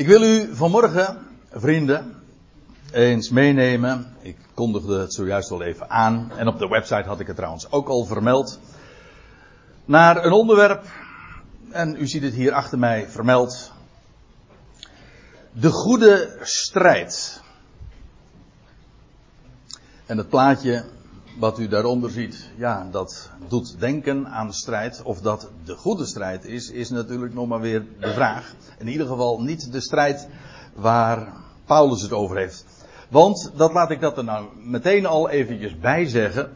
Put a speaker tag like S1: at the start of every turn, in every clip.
S1: Ik wil u vanmorgen, vrienden, eens meenemen. Ik kondigde het zojuist al even aan. En op de website had ik het trouwens ook al vermeld. Naar een onderwerp. En u ziet het hier achter mij vermeld. De goede strijd. En het plaatje wat u daaronder ziet, ja, dat doet denken aan strijd. Of dat de goede strijd is, is natuurlijk nog maar weer de vraag. In ieder geval niet de strijd waar Paulus het over heeft. Want, dat laat ik dat er nou meteen al eventjes bij zeggen.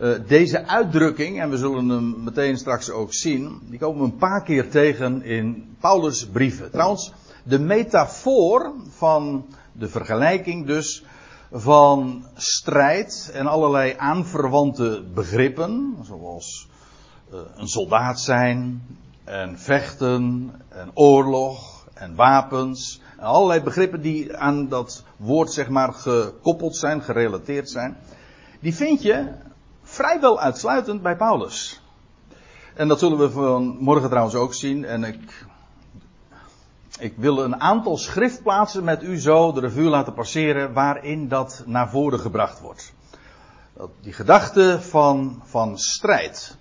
S1: Uh, deze uitdrukking, en we zullen hem meteen straks ook zien, die komen we een paar keer tegen in Paulus' brieven. Trouwens, de metafoor van de vergelijking dus van strijd en allerlei aanverwante begrippen, zoals uh, een soldaat zijn, en vechten, en oorlog, en wapens, en allerlei begrippen die aan dat woord zeg maar gekoppeld zijn, gerelateerd zijn, die vind je vrijwel uitsluitend bij Paulus. En dat zullen we vanmorgen trouwens ook zien. En ik ik wil een aantal schriftplaatsen met u zo de revue laten passeren waarin dat naar voren gebracht wordt. Die gedachte van, van strijd.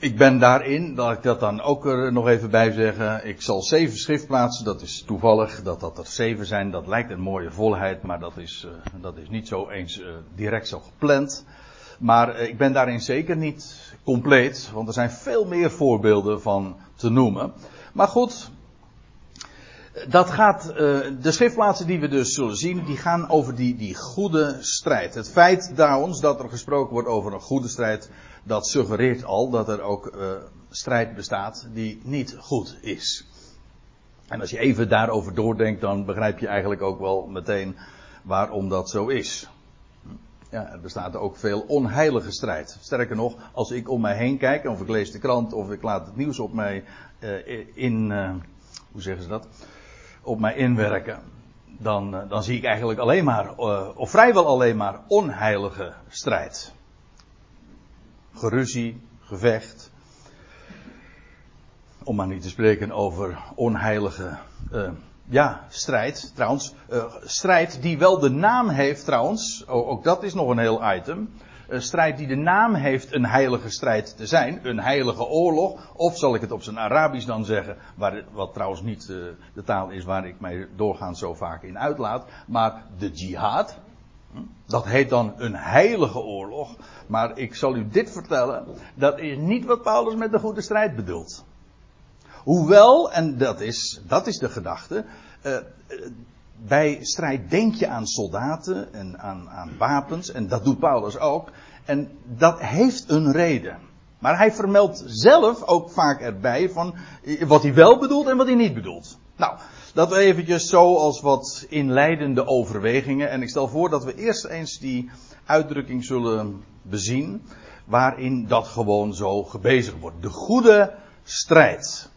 S1: Ik ben daarin, dat ik dat dan ook nog even bij zeggen. Ik zal zeven schriftplaatsen, dat is toevallig dat dat er zeven zijn. Dat lijkt een mooie volheid, maar dat is, uh, dat is niet zo eens uh, direct zo gepland. Maar uh, ik ben daarin zeker niet compleet, want er zijn veel meer voorbeelden van te noemen. Maar goed, dat gaat, uh, de schriftplaatsen die we dus zullen zien, die gaan over die, die goede strijd. Het feit trouwens dat er gesproken wordt over een goede strijd, dat suggereert al dat er ook uh, strijd bestaat die niet goed is. En als je even daarover doordenkt, dan begrijp je eigenlijk ook wel meteen waarom dat zo is. Ja, er bestaat ook veel onheilige strijd. Sterker nog, als ik om mij heen kijk, of ik lees de krant, of ik laat het nieuws op mij uh, in, uh, hoe zeggen ze dat, op mij inwerken, dan, uh, dan zie ik eigenlijk alleen maar, of vrijwel alleen maar, onheilige strijd. Geruzie, gevecht. Om maar niet te spreken over onheilige ja, strijd trouwens. Uh, strijd die wel de naam heeft trouwens. Oh, ook dat is nog een heel item. Uh, strijd die de naam heeft een heilige strijd te zijn. Een heilige oorlog. Of zal ik het op zijn Arabisch dan zeggen. Waar, wat trouwens niet uh, de taal is waar ik mij doorgaans zo vaak in uitlaat. Maar de jihad. Hm, dat heet dan een heilige oorlog. Maar ik zal u dit vertellen. Dat is niet wat Paulus met de goede strijd bedoelt. Hoewel, en dat is, dat is de gedachte, uh, bij strijd denk je aan soldaten en aan, aan wapens, en dat doet Paulus ook. En dat heeft een reden. Maar hij vermeldt zelf ook vaak erbij van wat hij wel bedoelt en wat hij niet bedoelt. Nou, dat eventjes zo als wat inleidende overwegingen. En ik stel voor dat we eerst eens die uitdrukking zullen bezien. Waarin dat gewoon zo gebezigd wordt. De goede strijd.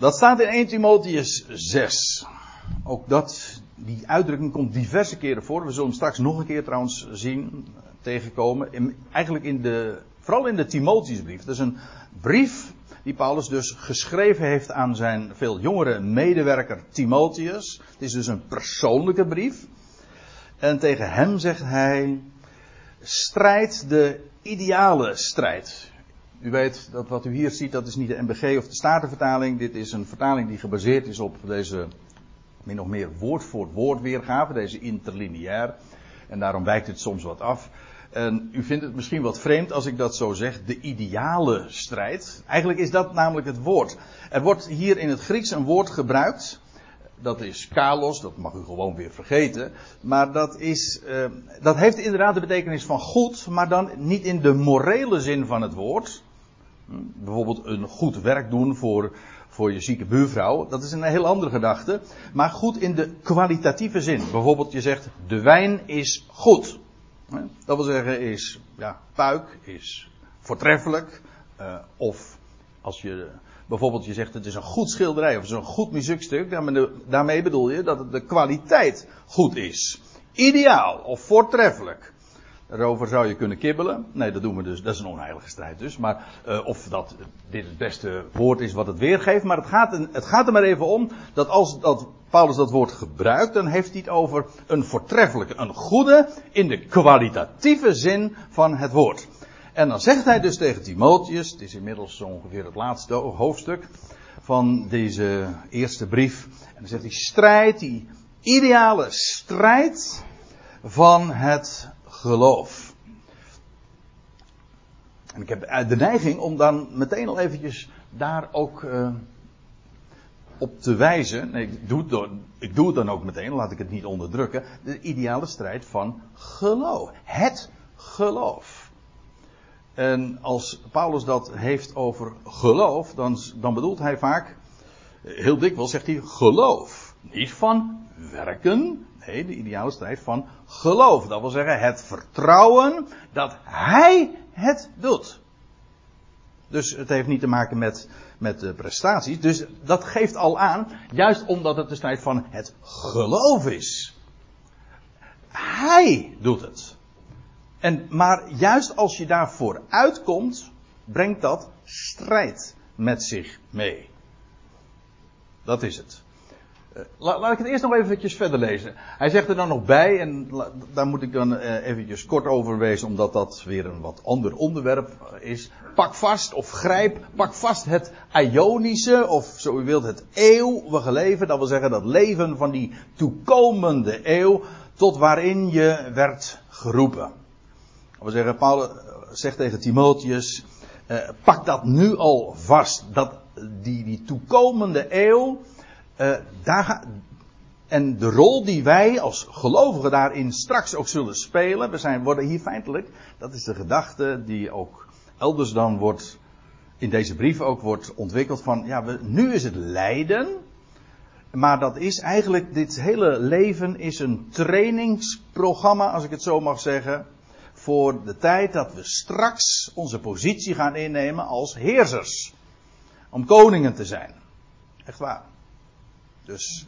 S1: Dat staat in 1 Timotheus 6. Ook dat, die uitdrukking komt diverse keren voor. We zullen hem straks nog een keer trouwens zien, tegenkomen. Eigenlijk in de, vooral in de Timotheusbrief. Dat is een brief die Paulus dus geschreven heeft aan zijn veel jongere medewerker Timotheus. Het is dus een persoonlijke brief. En tegen hem zegt hij, strijd de ideale strijd. U weet dat wat u hier ziet, dat is niet de MBG of de Statenvertaling. Dit is een vertaling die gebaseerd is op deze min of meer woord voor woord weergave, deze interlineair. En daarom wijkt het soms wat af. En u vindt het misschien wat vreemd als ik dat zo zeg, de ideale strijd. Eigenlijk is dat namelijk het woord. Er wordt hier in het Grieks een woord gebruikt. Dat is kalos, dat mag u gewoon weer vergeten. Maar dat, is, uh, dat heeft inderdaad de betekenis van goed, maar dan niet in de morele zin van het woord bijvoorbeeld een goed werk doen voor, voor je zieke buurvrouw. Dat is een heel andere gedachte. Maar goed in de kwalitatieve zin. Bijvoorbeeld je zegt de wijn is goed. Dat wil zeggen is ja, puik, is voortreffelijk. Uh, of als je bijvoorbeeld je zegt het is een goed schilderij of het is een goed muziekstuk. Daarmee bedoel je dat de kwaliteit goed is. Ideaal of voortreffelijk. Daarover zou je kunnen kibbelen. Nee, dat doen we dus. Dat is een onheilige strijd dus. Maar uh, of dat dit het beste woord is wat het weergeeft. Maar het gaat, het gaat er maar even om dat als dat Paulus dat woord gebruikt, dan heeft hij het over een voortreffelijke, een goede in de kwalitatieve zin van het woord. En dan zegt hij dus tegen Timotheus, het is inmiddels ongeveer het laatste hoofdstuk van deze eerste brief. En dan zegt hij, strijd, die ideale strijd van het geloof. En ik heb de neiging om dan meteen al eventjes daar ook uh, op te wijzen. Nee, ik, doe het, ik doe dan ook meteen, laat ik het niet onderdrukken. De ideale strijd van geloof. Het geloof. En als Paulus dat heeft over geloof, dan, dan bedoelt hij vaak, heel dikwijls zegt hij geloof. Niet van werken, nee, de ideale strijd van geloof. Dat wil zeggen het vertrouwen dat hij het doet. Dus het heeft niet te maken met, met de prestaties. Dus dat geeft al aan, juist omdat het de strijd van het geloof is. Hij doet het. En, maar juist als je daarvoor uitkomt, brengt dat strijd met zich mee. Dat is het. Uh, laat ik het eerst nog eventjes verder lezen. Hij zegt er dan nog bij, en daar moet ik dan uh, eventjes kort over wezen, omdat dat weer een wat ander onderwerp is. Pak vast of grijp, pak vast het Ionische, of zo u wilt het eeuwige leven. Dat wil zeggen dat leven van die toekomende eeuw, tot waarin je werd geroepen. Dat wil zeggen, Paulus zegt tegen Timotheus, pak dat nu al vast. Dat die, die toekomende eeuw, uh, daar, en de rol die wij als gelovigen daarin straks ook zullen spelen. We zijn, worden hier feitelijk, dat is de gedachte die ook elders dan wordt, in deze brief ook wordt ontwikkeld van, ja, we, nu is het lijden. Maar dat is eigenlijk, dit hele leven is een trainingsprogramma, als ik het zo mag zeggen. Voor de tijd dat we straks onze positie gaan innemen als heersers. Om koningen te zijn. Echt waar. Dus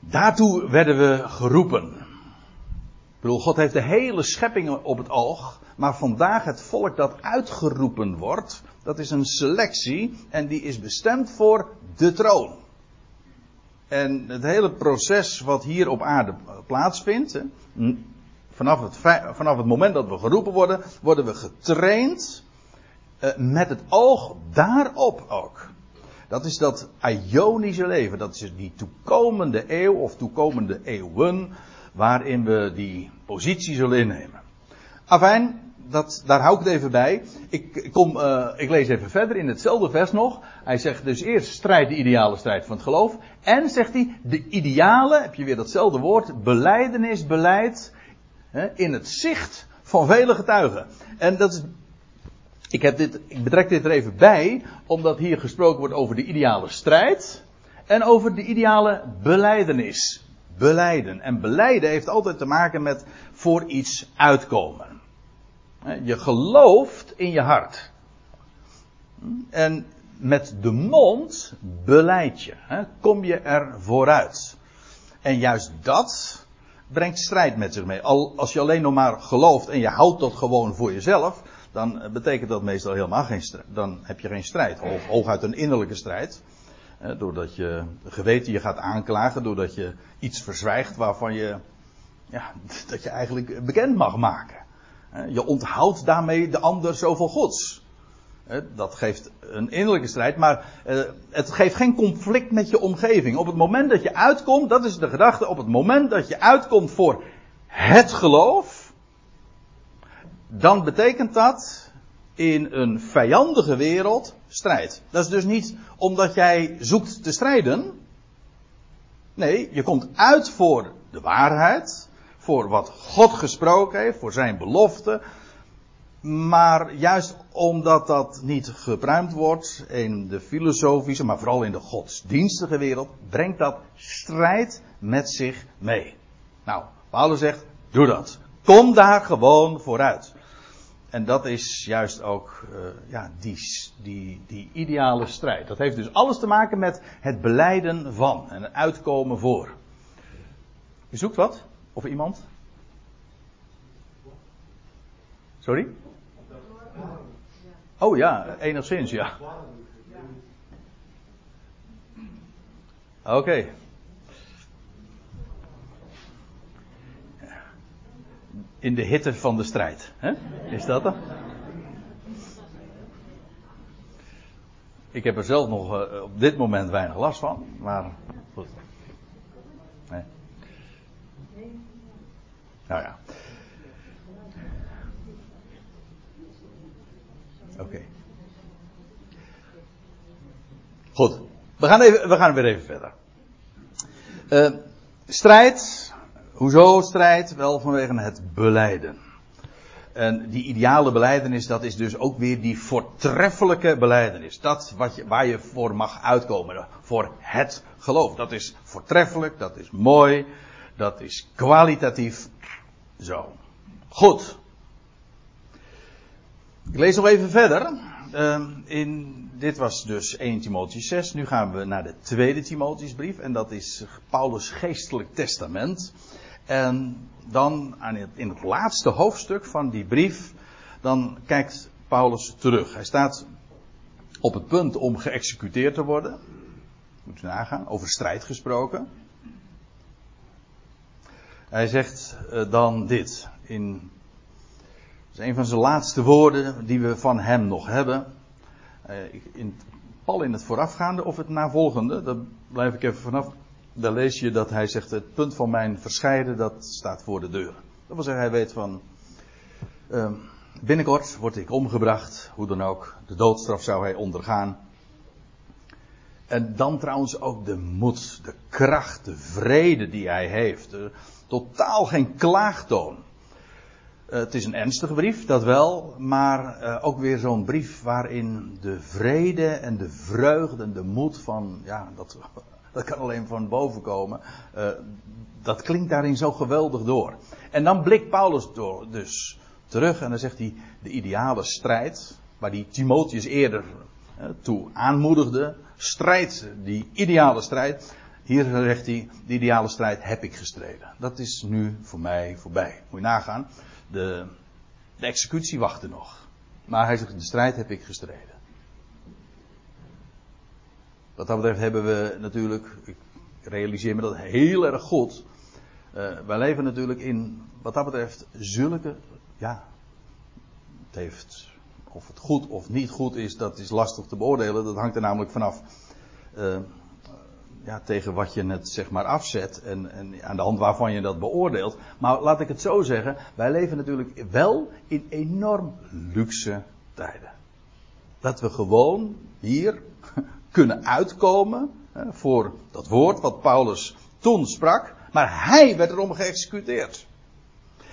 S1: daartoe werden we geroepen. Ik bedoel, God heeft de hele schepping op het oog. Maar vandaag het volk dat uitgeroepen wordt, dat is een selectie en die is bestemd voor de troon. En het hele proces wat hier op aarde plaatsvindt, vanaf het, vanaf het moment dat we geroepen worden, worden we getraind eh, met het oog daarop ook. Dat is dat Ionische leven. Dat is die toekomende eeuw of toekomende eeuwen. Waarin we die positie zullen innemen. Afijn, dat, daar hou ik het even bij. Ik, kom, uh, ik lees even verder in hetzelfde vers nog. Hij zegt dus eerst strijd de ideale strijd van het geloof. En zegt hij, de ideale, heb je weer datzelfde woord, beleidenis, beleid. Hè, in het zicht van vele getuigen. En dat is ik, heb dit, ik betrek dit er even bij, omdat hier gesproken wordt over de ideale strijd en over de ideale beleidenis. Beleiden. En beleiden heeft altijd te maken met voor iets uitkomen. Je gelooft in je hart. En met de mond beleid je. Kom je er vooruit. En juist dat brengt strijd met zich mee. Al als je alleen nog maar gelooft en je houdt dat gewoon voor jezelf, dan betekent dat meestal helemaal geen strijd. Dan heb je geen strijd. Hooguit een innerlijke strijd. Doordat je geweten je gaat aanklagen, doordat je iets verzwijgt waarvan je, ja, dat je eigenlijk bekend mag maken. Je onthoudt daarmee de ander zoveel gods. Dat geeft een innerlijke strijd, maar eh, het geeft geen conflict met je omgeving. Op het moment dat je uitkomt, dat is de gedachte, op het moment dat je uitkomt voor het geloof, dan betekent dat in een vijandige wereld strijd. Dat is dus niet omdat jij zoekt te strijden. Nee, je komt uit voor de waarheid, voor wat God gesproken heeft, voor zijn belofte. Maar juist omdat dat niet gepruimd wordt in de filosofische, maar vooral in de godsdienstige wereld, brengt dat strijd met zich mee. Nou, Paulus zegt, doe dat. Kom daar gewoon vooruit. En dat is juist ook uh, ja, die, die, die ideale strijd. Dat heeft dus alles te maken met het beleiden van en het uitkomen voor. Je zoekt wat? Of iemand? Sorry? Oh ja, enigszins, ja. Oké. In de hitte van de strijd. Hè? Is dat er? Ik heb er zelf nog uh, op dit moment weinig last van, maar goed. Nou ja. Oké. Goed. We gaan, even, we gaan weer even verder. Uh, strijd. Hoezo strijd? Wel vanwege het beleiden. En die ideale beleidenis, dat is dus ook weer die voortreffelijke beleidenis. Dat wat je, waar je voor mag uitkomen. Voor het geloof. Dat is voortreffelijk, dat is mooi, dat is kwalitatief. Zo. Goed. Ik lees nog even verder. Uh, in, dit was dus 1 Timotheus 6. Nu gaan we naar de tweede Timotheusbrief. En dat is Paulus' geestelijk testament. En dan in het laatste hoofdstuk van die brief, dan kijkt Paulus terug. Hij staat op het punt om geëxecuteerd te worden. Moet u nagaan, over strijd gesproken. Hij zegt uh, dan dit. In, dat is een van zijn laatste woorden die we van hem nog hebben. Uh, in, al in het voorafgaande of het navolgende, daar blijf ik even vanaf. Daar lees je dat hij zegt: Het punt van mijn verscheiden, dat staat voor de deur. Dat wil zeggen, hij weet van. Uh, binnenkort word ik omgebracht, hoe dan ook. De doodstraf zou hij ondergaan. En dan trouwens ook de moed, de kracht, de vrede die hij heeft. totaal geen klaagtoon. Uh, het is een ernstige brief, dat wel, maar uh, ook weer zo'n brief waarin de vrede en de vreugde en de moed van, ja, dat, dat kan alleen van boven komen. Uh, dat klinkt daarin zo geweldig door. En dan blikt Paulus door, dus terug en dan zegt hij de ideale strijd, waar die Timotheus eerder toe aanmoedigde, strijd, die ideale strijd. Hier zegt hij, de ideale strijd heb ik gestreden. Dat is nu voor mij voorbij. Moet je nagaan, de, de executie wachtte nog. Maar hij zegt, de strijd heb ik gestreden. Wat dat betreft hebben we natuurlijk, ik realiseer me dat heel erg goed. Uh, wij leven natuurlijk in, wat dat betreft, zulke, ja, het heeft, of het goed of niet goed is, dat is lastig te beoordelen. Dat hangt er namelijk vanaf, uh, ja, tegen wat je het zeg maar afzet en, en aan de hand waarvan je dat beoordeelt. Maar laat ik het zo zeggen, wij leven natuurlijk wel in enorm luxe tijden. Dat we gewoon hier kunnen uitkomen voor dat woord wat Paulus toen sprak. Maar hij werd erom geëxecuteerd.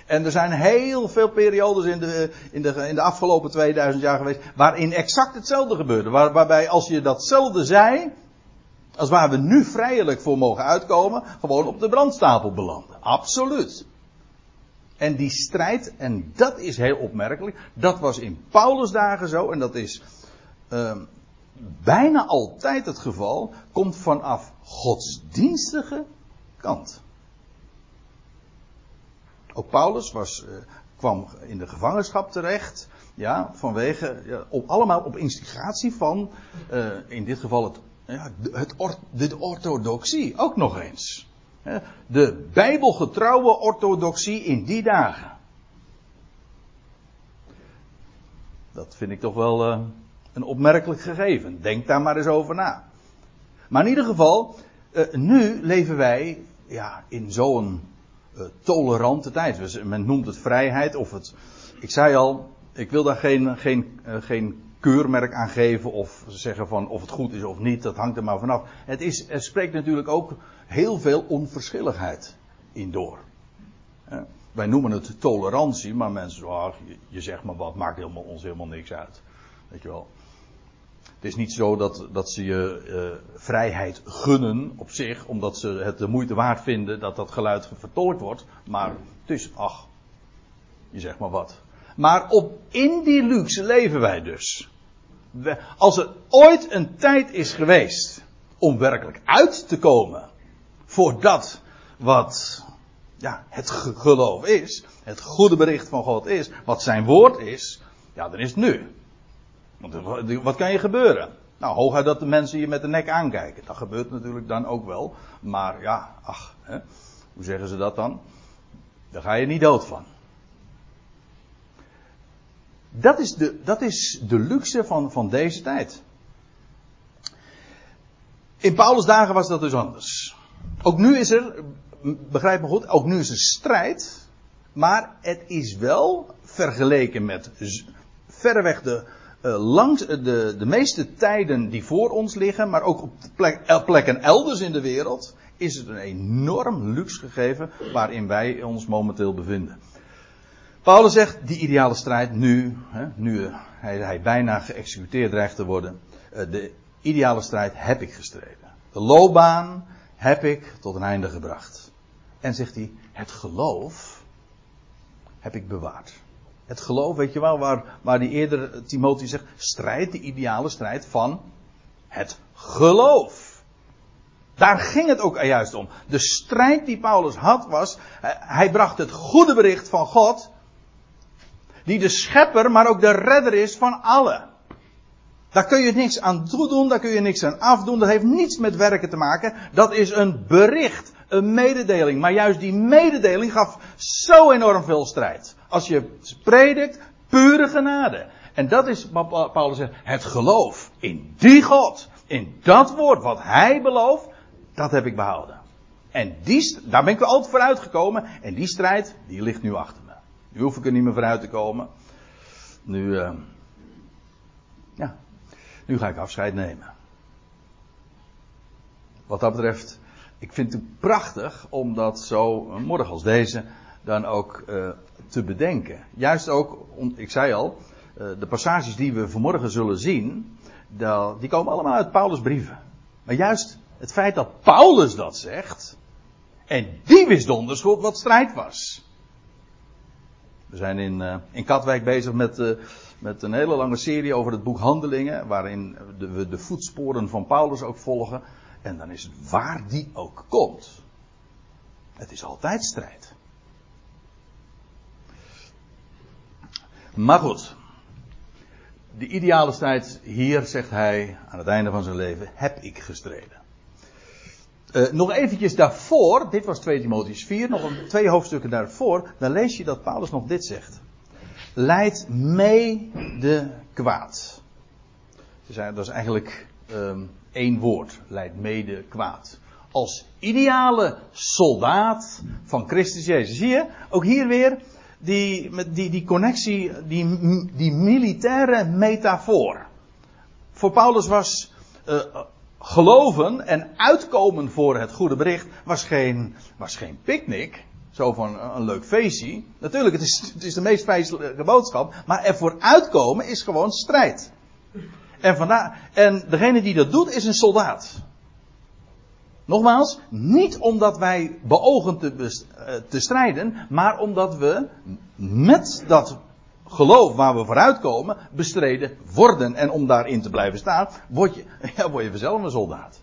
S1: En er zijn heel veel periodes in de, in de, in de afgelopen 2000 jaar geweest. waarin exact hetzelfde gebeurde. Waar, waarbij als je datzelfde zei. als waar we nu vrijelijk voor mogen uitkomen. gewoon op de brandstapel belanden. Absoluut. En die strijd, en dat is heel opmerkelijk. dat was in Paulus dagen zo. en dat is. Uh, bijna altijd het geval, komt vanaf godsdienstige kant. Ook Paulus was, uh, kwam in de gevangenschap terecht, ja, vanwege, op, allemaal op instigatie van, uh, in dit geval het, ja, het de orthodoxie, ook nog eens. De bijbelgetrouwe orthodoxie in die dagen. Dat vind ik toch wel uh, een opmerkelijk gegeven. Denk daar maar eens over na. Maar in ieder geval, uh, nu leven wij ja, in zo'n uh, tolerante tijd. Men noemt het vrijheid of het. Ik zei al, ik wil daar geen, geen, uh, geen keurmerk aan geven of zeggen van of het goed is of niet. Dat hangt er maar vanaf. Het, is, het spreekt natuurlijk ook heel veel onverschilligheid in door. wij noemen het tolerantie, maar mensen, je, je zegt maar wat, maakt helemaal, ons helemaal niks uit. Weet je wel. Het is niet zo dat, dat ze je uh, vrijheid gunnen op zich, omdat ze het de moeite waard vinden dat dat geluid vertolkt wordt. Maar het is, ach, je zegt maar wat. Maar op, in die luxe leven wij dus. Als er ooit een tijd is geweest om werkelijk uit te komen voor dat wat ja, het geloof is, het goede bericht van God is, wat zijn woord is, ja, dan is het nu. Want wat kan je gebeuren? Nou, hooguit dat de mensen je met de nek aankijken. Dat gebeurt natuurlijk dan ook wel. Maar ja, ach, hè, hoe zeggen ze dat dan? Daar ga je niet dood van. Dat is de, dat is de luxe van, van deze tijd. In Paulus' dagen was dat dus anders. Ook nu is er, begrijp me goed, ook nu is er strijd. Maar het is wel vergeleken met verreweg de, uh, langs de, de meeste tijden die voor ons liggen, maar ook op plek, plekken elders in de wereld, is het een enorm luxe gegeven waarin wij ons momenteel bevinden. Paulus zegt, die ideale strijd nu, hè, nu hij, hij, bijna geëxecuteerd dreigt te worden, de ideale strijd heb ik gestreden. De loopbaan heb ik tot een einde gebracht. En zegt hij, het geloof heb ik bewaard. Het geloof, weet je wel, waar, waar die eerder Timotheus zegt, strijd, de ideale strijd van het geloof. Daar ging het ook juist om. De strijd die Paulus had was, hij bracht het goede bericht van God, die de schepper, maar ook de redder is van allen. Daar kun je niks aan toedoen, daar kun je niks aan afdoen, dat heeft niets met werken te maken. Dat is een bericht, een mededeling. Maar juist die mededeling gaf zo enorm veel strijd. Als je predikt, pure genade. En dat is wat Paulus zegt, het geloof in die God, in dat woord wat hij belooft, dat heb ik behouden. En die, daar ben ik altijd voor uitgekomen. En die strijd, die ligt nu achter me. Nu hoef ik er niet meer vooruit te komen. Nu, uh, ja, nu ga ik afscheid nemen. Wat dat betreft, ik vind het prachtig om dat zo, een morgen als deze, dan ook uh, te bedenken. Juist ook, ik zei al, uh, de passages die we vanmorgen zullen zien, die komen allemaal uit Paulus' brieven. Maar juist het feit dat Paulus dat zegt, en die wist donders wat strijd was. We zijn in, uh, in Katwijk bezig met, met een hele lange serie over het boek Handelingen, waarin we de voetsporen van Paulus ook volgen. En dan is het waar die ook komt. Het is altijd strijd. Maar goed. De ideale strijd, hier zegt hij aan het einde van zijn leven, heb ik gestreden. Uh, nog eventjes daarvoor, dit was 2 Timotheus 4, nog een, twee hoofdstukken daarvoor, dan lees je dat Paulus nog dit zegt. Leid mee de kwaad. Dus dat is eigenlijk um, één woord, leid mede kwaad. Als ideale soldaat van Christus Jezus. Zie je, ook hier weer die, die, die connectie, die, die militaire metafoor. Voor Paulus was uh, geloven en uitkomen voor het goede bericht was geen, was geen picknick. Zo van een leuk feestje. Natuurlijk, het is, het is de meest feestelijke boodschap. Maar ervoor uitkomen is gewoon strijd. En, vandaar, en degene die dat doet is een soldaat. Nogmaals, niet omdat wij beogen te, eh, te strijden, maar omdat we met dat geloof waar we vooruit komen, bestreden worden. En om daarin te blijven staan, word je, ja, word je vanzelf een soldaat.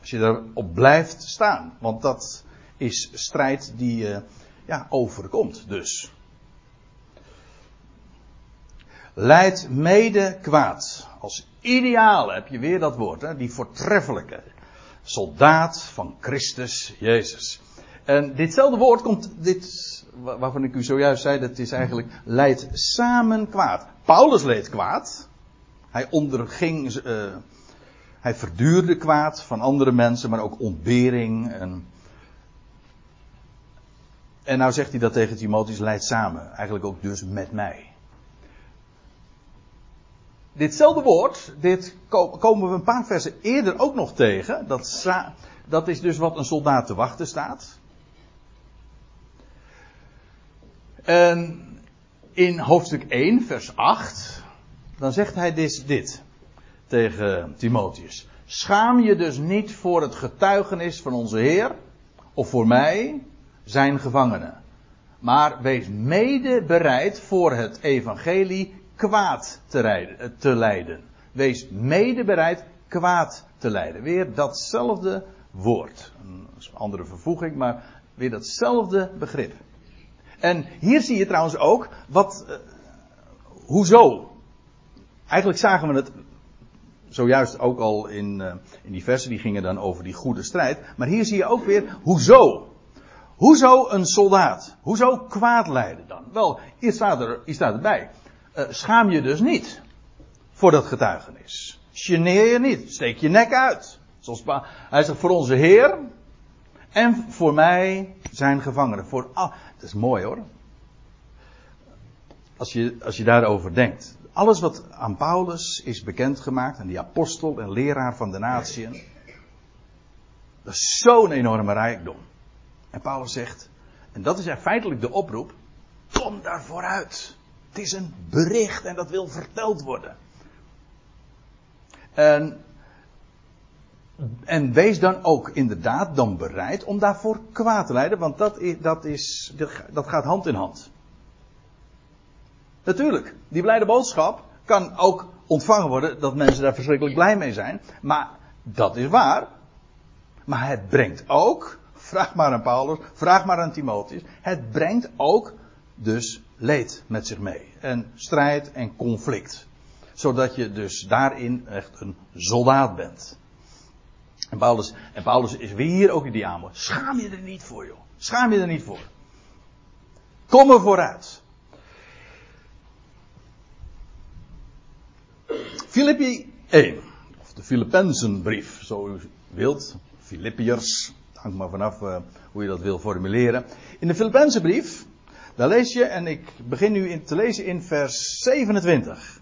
S1: Als je erop blijft staan. Want dat is strijd die je ja, overkomt dus. Leidt mede kwaad. Als ideale heb je weer dat woord, hè, die voortreffelijke. Soldaat van Christus Jezus. En ditzelfde woord komt, dit, waarvan ik u zojuist zei, dat is eigenlijk leidt samen kwaad. Paulus leed kwaad. Hij onderging, uh, hij verduurde kwaad van andere mensen, maar ook ontbering. En, en nou zegt hij dat tegen Timotheus, leidt samen. Eigenlijk ook dus met mij. Ditzelfde woord, dit komen we een paar versen eerder ook nog tegen. Dat, dat is dus wat een soldaat te wachten staat. En in hoofdstuk 1, vers 8, dan zegt hij dit, dit tegen Timotheus. Schaam je dus niet voor het getuigenis van onze Heer, of voor mij, zijn gevangenen. Maar wees mede bereid voor het evangelie kwaad te, rijden, te leiden. Wees mede bereid kwaad te leiden. Weer datzelfde woord. Een andere vervoeging, maar Weer datzelfde begrip. En hier zie je trouwens ook wat. Uh, hoezo? Eigenlijk zagen we het zojuist ook al in, uh, in die versen, die gingen dan over die goede strijd. Maar hier zie je ook weer hoezo. Hoezo een soldaat? Hoezo kwaad leiden dan? Wel, hier staat, er, hier staat erbij. Uh, schaam je dus niet voor dat getuigenis. Geneer je niet. Steek je nek uit. Zoals hij zegt voor onze Heer en voor mij zijn gevangenen. Voor, dat is mooi hoor. Als je, als je daarover denkt. Alles wat aan Paulus is bekendgemaakt, aan die apostel en leraar van de natieën. Dat is zo'n enorme rijkdom. En Paulus zegt, en dat is feitelijk de oproep, kom daar vooruit. Het is een bericht en dat wil verteld worden. En, en wees dan ook inderdaad dan bereid om daarvoor kwaad te leiden, want dat, is, dat, is, dat gaat hand in hand. Natuurlijk, die blijde boodschap kan ook ontvangen worden dat mensen daar verschrikkelijk blij mee zijn. Maar dat is waar. Maar het brengt ook, vraag maar aan Paulus, vraag maar aan Timotheus, het brengt ook dus leed met zich mee. En strijd en conflict. Zodat je dus daarin echt een soldaat bent. En Paulus, en Paulus is weer ook in die aanbod. Schaam je er niet voor, joh. Schaam je er niet voor. Kom er vooruit. Filippi 1. Of de Filippenzenbrief, zo u wilt. Filippiërs. Hangt maar vanaf uh, hoe je dat wil formuleren. In de Filippenzenbrief, daar lees je, en ik begin nu in, te lezen in vers 27.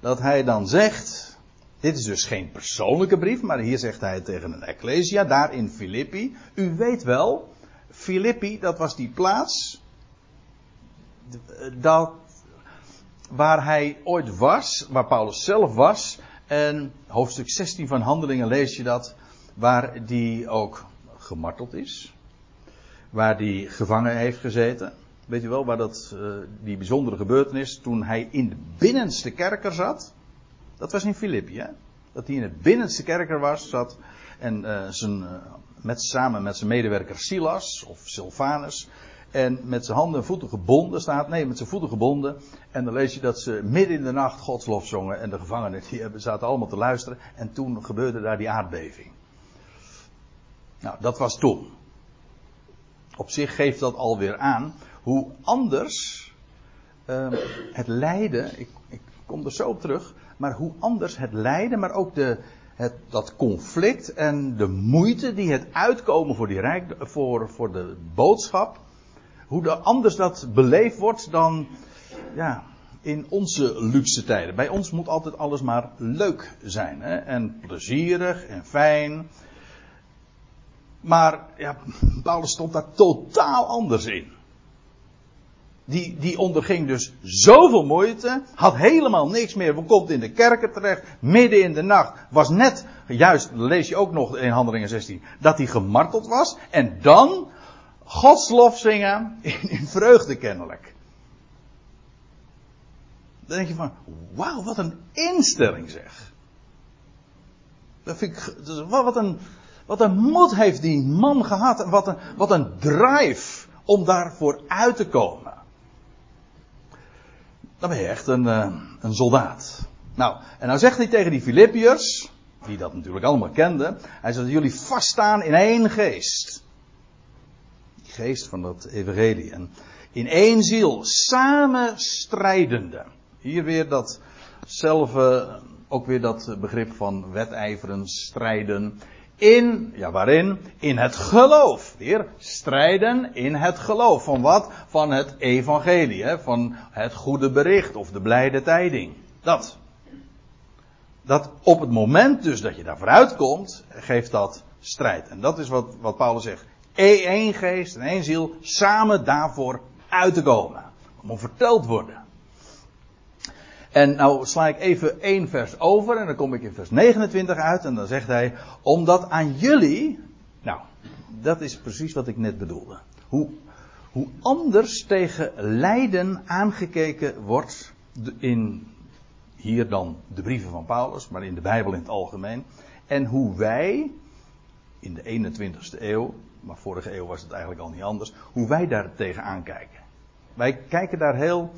S1: Dat hij dan zegt. Dit is dus geen persoonlijke brief, maar hier zegt hij tegen een ecclesia, daar in Filippi. U weet wel, Filippi, dat was die plaats. Dat waar hij ooit was, waar Paulus zelf was. En hoofdstuk 16 van Handelingen lees je dat, waar die ook gemarteld is. Waar die gevangen heeft gezeten. Weet je wel, waar dat, uh, die bijzondere gebeurtenis, toen hij in de binnenste kerker zat. Dat was in Filippi, hè? Dat hij in het binnenste kerker was, zat. En uh, zijn, uh, met, samen met zijn medewerker Silas, of Silvanus. En met zijn handen en voeten gebonden staat. Nee, met zijn voeten gebonden. En dan lees je dat ze midden in de nacht Godslof zongen. En de gevangenen die zaten allemaal te luisteren. En toen gebeurde daar die aardbeving. Nou, dat was toen. Op zich geeft dat alweer aan hoe anders uh, het lijden. Ik, ik kom er zo op terug. Maar hoe anders het lijden, maar ook de, het, dat conflict en de moeite die het uitkomen voor, die rijk, voor, voor de boodschap hoe de, anders dat beleefd wordt dan ja, in onze luxe tijden. Bij ons moet altijd alles maar leuk zijn. Hè? En plezierig en fijn. Maar ja, Paulus stond daar totaal anders in. Die, die onderging dus zoveel moeite, had helemaal niks meer, komt in de kerken terecht, midden in de nacht, was net, juist, lees je ook nog in Handelingen 16, dat hij gemarteld was, en dan Gods lof zingen in, in vreugde kennelijk. Dan denk je van, wauw, wat een instelling zeg. Dat vind ik, wat een, wat een moed heeft die man gehad. En wat een, wat een drive om daarvoor uit te komen. Dan ben je echt een, eh, een soldaat. Nou, en nou zegt hij tegen die Filippiërs, die dat natuurlijk allemaal kenden. Hij zegt, jullie vaststaan in één geest geest van dat evangelie. En in één ziel, samen strijdende. Hier weer datzelfde, ook weer dat begrip van wedijveren, strijden. In, ja waarin? In het geloof. Weer strijden in het geloof. Van wat? Van het evangelie. Hè? Van het goede bericht of de blijde tijding. Dat. Dat op het moment dus dat je daar vooruit komt, geeft dat strijd. En dat is wat, wat Paulus zegt één geest en één ziel, samen daarvoor uit te komen. Moet verteld worden. En nou sla ik even één vers over en dan kom ik in vers 29 uit en dan zegt hij, omdat aan jullie, nou, dat is precies wat ik net bedoelde. Hoe, hoe anders tegen lijden aangekeken wordt in hier dan de brieven van Paulus, maar in de Bijbel in het algemeen. En hoe wij in de 21ste eeuw, maar vorige eeuw was het eigenlijk al niet anders, hoe wij daar tegenaan kijken. Wij kijken daar heel,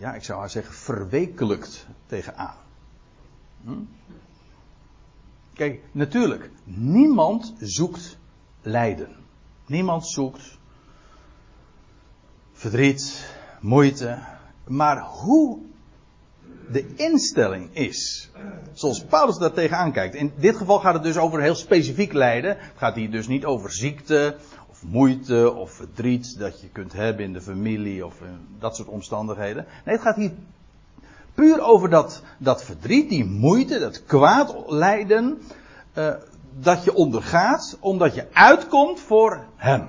S1: ja, ik zou maar zeggen, verwekelijkt tegenaan. Hm? Kijk, natuurlijk, niemand zoekt lijden. Niemand zoekt verdriet, moeite. Maar hoe de instelling is, zoals Paulus daar tegenaan kijkt. In dit geval gaat het dus over heel specifiek lijden. Het gaat hier dus niet over ziekte, moeite, of verdriet dat je kunt hebben in de familie, of dat soort omstandigheden. Nee, het gaat hier puur over dat, dat verdriet, die moeite, dat kwaad lijden, uh, dat je ondergaat omdat je uitkomt voor Hem.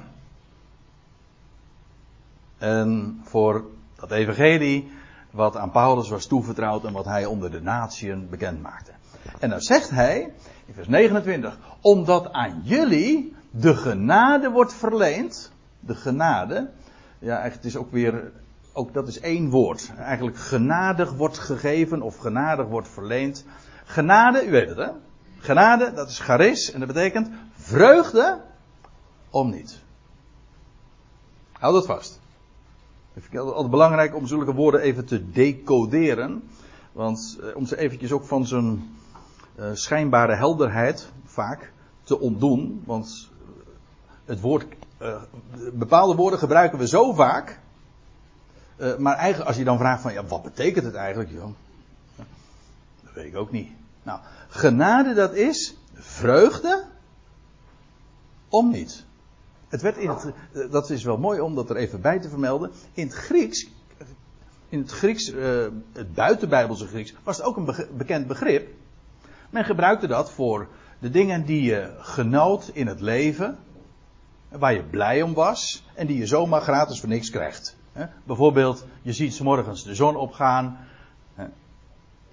S1: En voor dat evangelie wat aan Paulus was toevertrouwd en wat hij onder de natieën bekend maakte. En dan zegt hij in vers 29, omdat aan jullie de genade wordt verleend, de genade, ja, het is ook weer, ook dat is één woord. Eigenlijk genadig wordt gegeven of genadig wordt verleend. Genade, u weet het hè. Genade, dat is charis en dat betekent vreugde om niet. Houd dat vast. Ik vind het altijd belangrijk om zulke woorden even te decoderen. Want eh, om ze eventjes ook van zijn uh, schijnbare helderheid vaak te ontdoen. Want het woord, uh, bepaalde woorden gebruiken we zo vaak. Uh, maar eigenlijk als je dan vraagt van ja, wat betekent het eigenlijk? Joh? Dat weet ik ook niet. Nou, genade dat is vreugde om niet. Het werd in het, eh, dat is wel mooi om dat er even bij te vermelden. In het Grieks, in het Grieks, uh, het buitenbijbelse Grieks, was het ook een bekend begrip. Men gebruikte dat voor de dingen die je genoot in het leven, waar je blij om was en die je zomaar gratis voor niks krijgt. Bijvoorbeeld, je ziet s morgens de zon opgaan,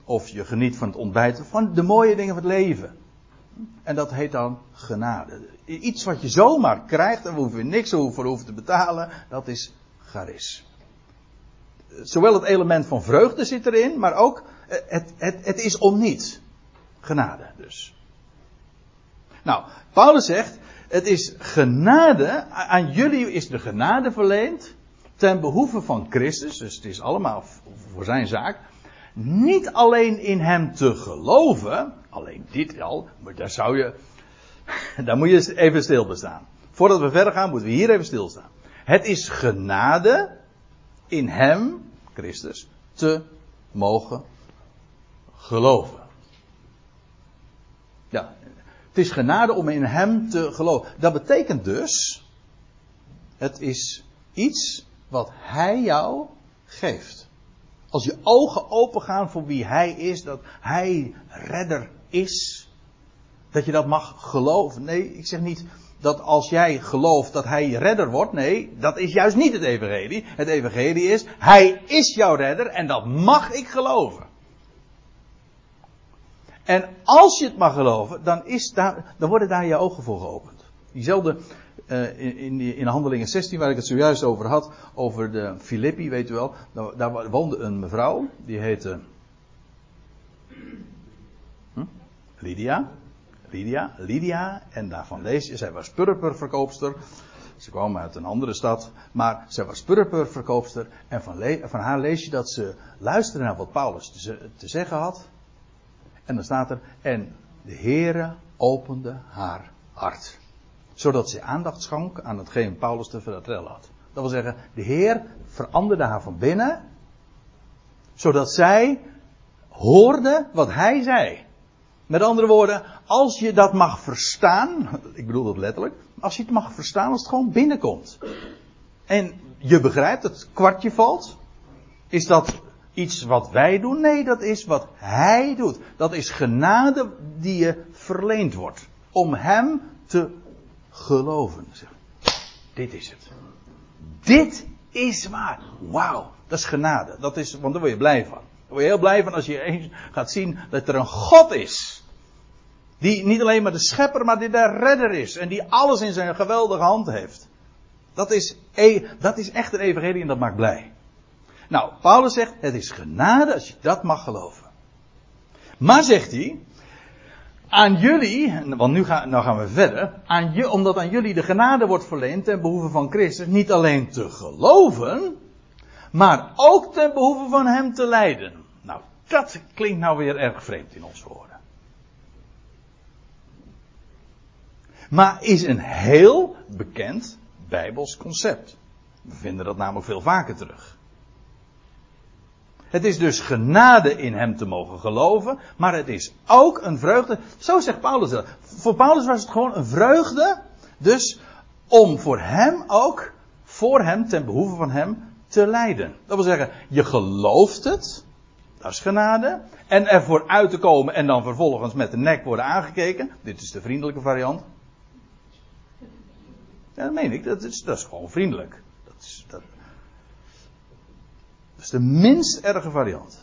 S1: of je geniet van het ontbijt, van de mooie dingen van het leven. En dat heet dan genade. Iets wat je zomaar krijgt en waar je niks voor hoeft te betalen, dat is charis. Zowel het element van vreugde zit erin, maar ook het, het, het is om niets. Genade dus. Nou, Paulus zegt, het is genade, aan jullie is de genade verleend ten behoeve van Christus, dus het is allemaal voor zijn zaak. Niet alleen in hem te geloven, alleen dit al, maar daar zou je, daar moet je even stilbestaan. Voordat we verder gaan, moeten we hier even stilstaan. Het is genade in hem, Christus, te mogen geloven. Het is genade om in hem te geloven. Dat betekent dus, het is iets wat hij jou geeft. Als je ogen open gaan voor wie hij is, dat hij redder is, dat je dat mag geloven. Nee, ik zeg niet dat als jij gelooft dat hij redder wordt. Nee, dat is juist niet het evangelie. Het evangelie is, hij is jouw redder en dat mag ik geloven. En als je het mag geloven, dan, is daar, dan worden daar je ogen voor geopend. Diezelfde uh, in, in, in Handelingen 16, waar ik het zojuist over had, over de Filippi, weet u wel. Daar, daar woonde een mevrouw, die heette. Hm? Lydia. Lydia, Lydia, en daarvan lees je, zij was purperverkoopster. Ze kwam uit een andere stad, maar zij was purperverkoopster. En van, van, haar lees je dat ze luisterde naar wat Paulus te, te zeggen had. En dan staat er, en de Heere opende haar hart zodat ze aandacht schonk aan hetgeen Paulus te vertellen had. Dat wil zeggen, de Heer veranderde haar van binnen, zodat zij hoorde wat hij zei. Met andere woorden, als je dat mag verstaan, ik bedoel dat letterlijk, als je het mag verstaan als het gewoon binnenkomt. En je begrijpt, het kwartje valt, is dat iets wat wij doen? Nee, dat is wat hij doet. Dat is genade die je verleend wordt. Om hem te geloven. Dit is het. Dit is waar. Wauw, dat is genade. Dat is, want daar word je blij van. Daar word je heel blij van als je eens gaat zien dat er een God is. Die niet alleen maar de schepper, maar die de redder is. En die alles in zijn geweldige hand heeft. Dat is, e, dat is echt een evangelie en dat maakt blij. Nou, Paulus zegt, het is genade als je dat mag geloven. Maar zegt hij, aan jullie, want nu gaan, nou gaan we verder, aan je, omdat aan jullie de genade wordt verleend ten behoeve van Christus, niet alleen te geloven, maar ook ten behoeve van Hem te lijden. Nou, dat klinkt nou weer erg vreemd in onze woorden. Maar is een heel bekend Bijbels concept. We vinden dat namelijk veel vaker terug. Het is dus genade in hem te mogen geloven, maar het is ook een vreugde. Zo zegt Paulus dat. Voor Paulus was het gewoon een vreugde, dus om voor hem ook, voor hem, ten behoeve van hem, te lijden. Dat wil zeggen, je gelooft het, dat is genade, en ervoor uit te komen en dan vervolgens met de nek worden aangekeken. Dit is de vriendelijke variant. Ja, dat meen ik, dat is, dat is gewoon vriendelijk. Dat is, de minst erge variant.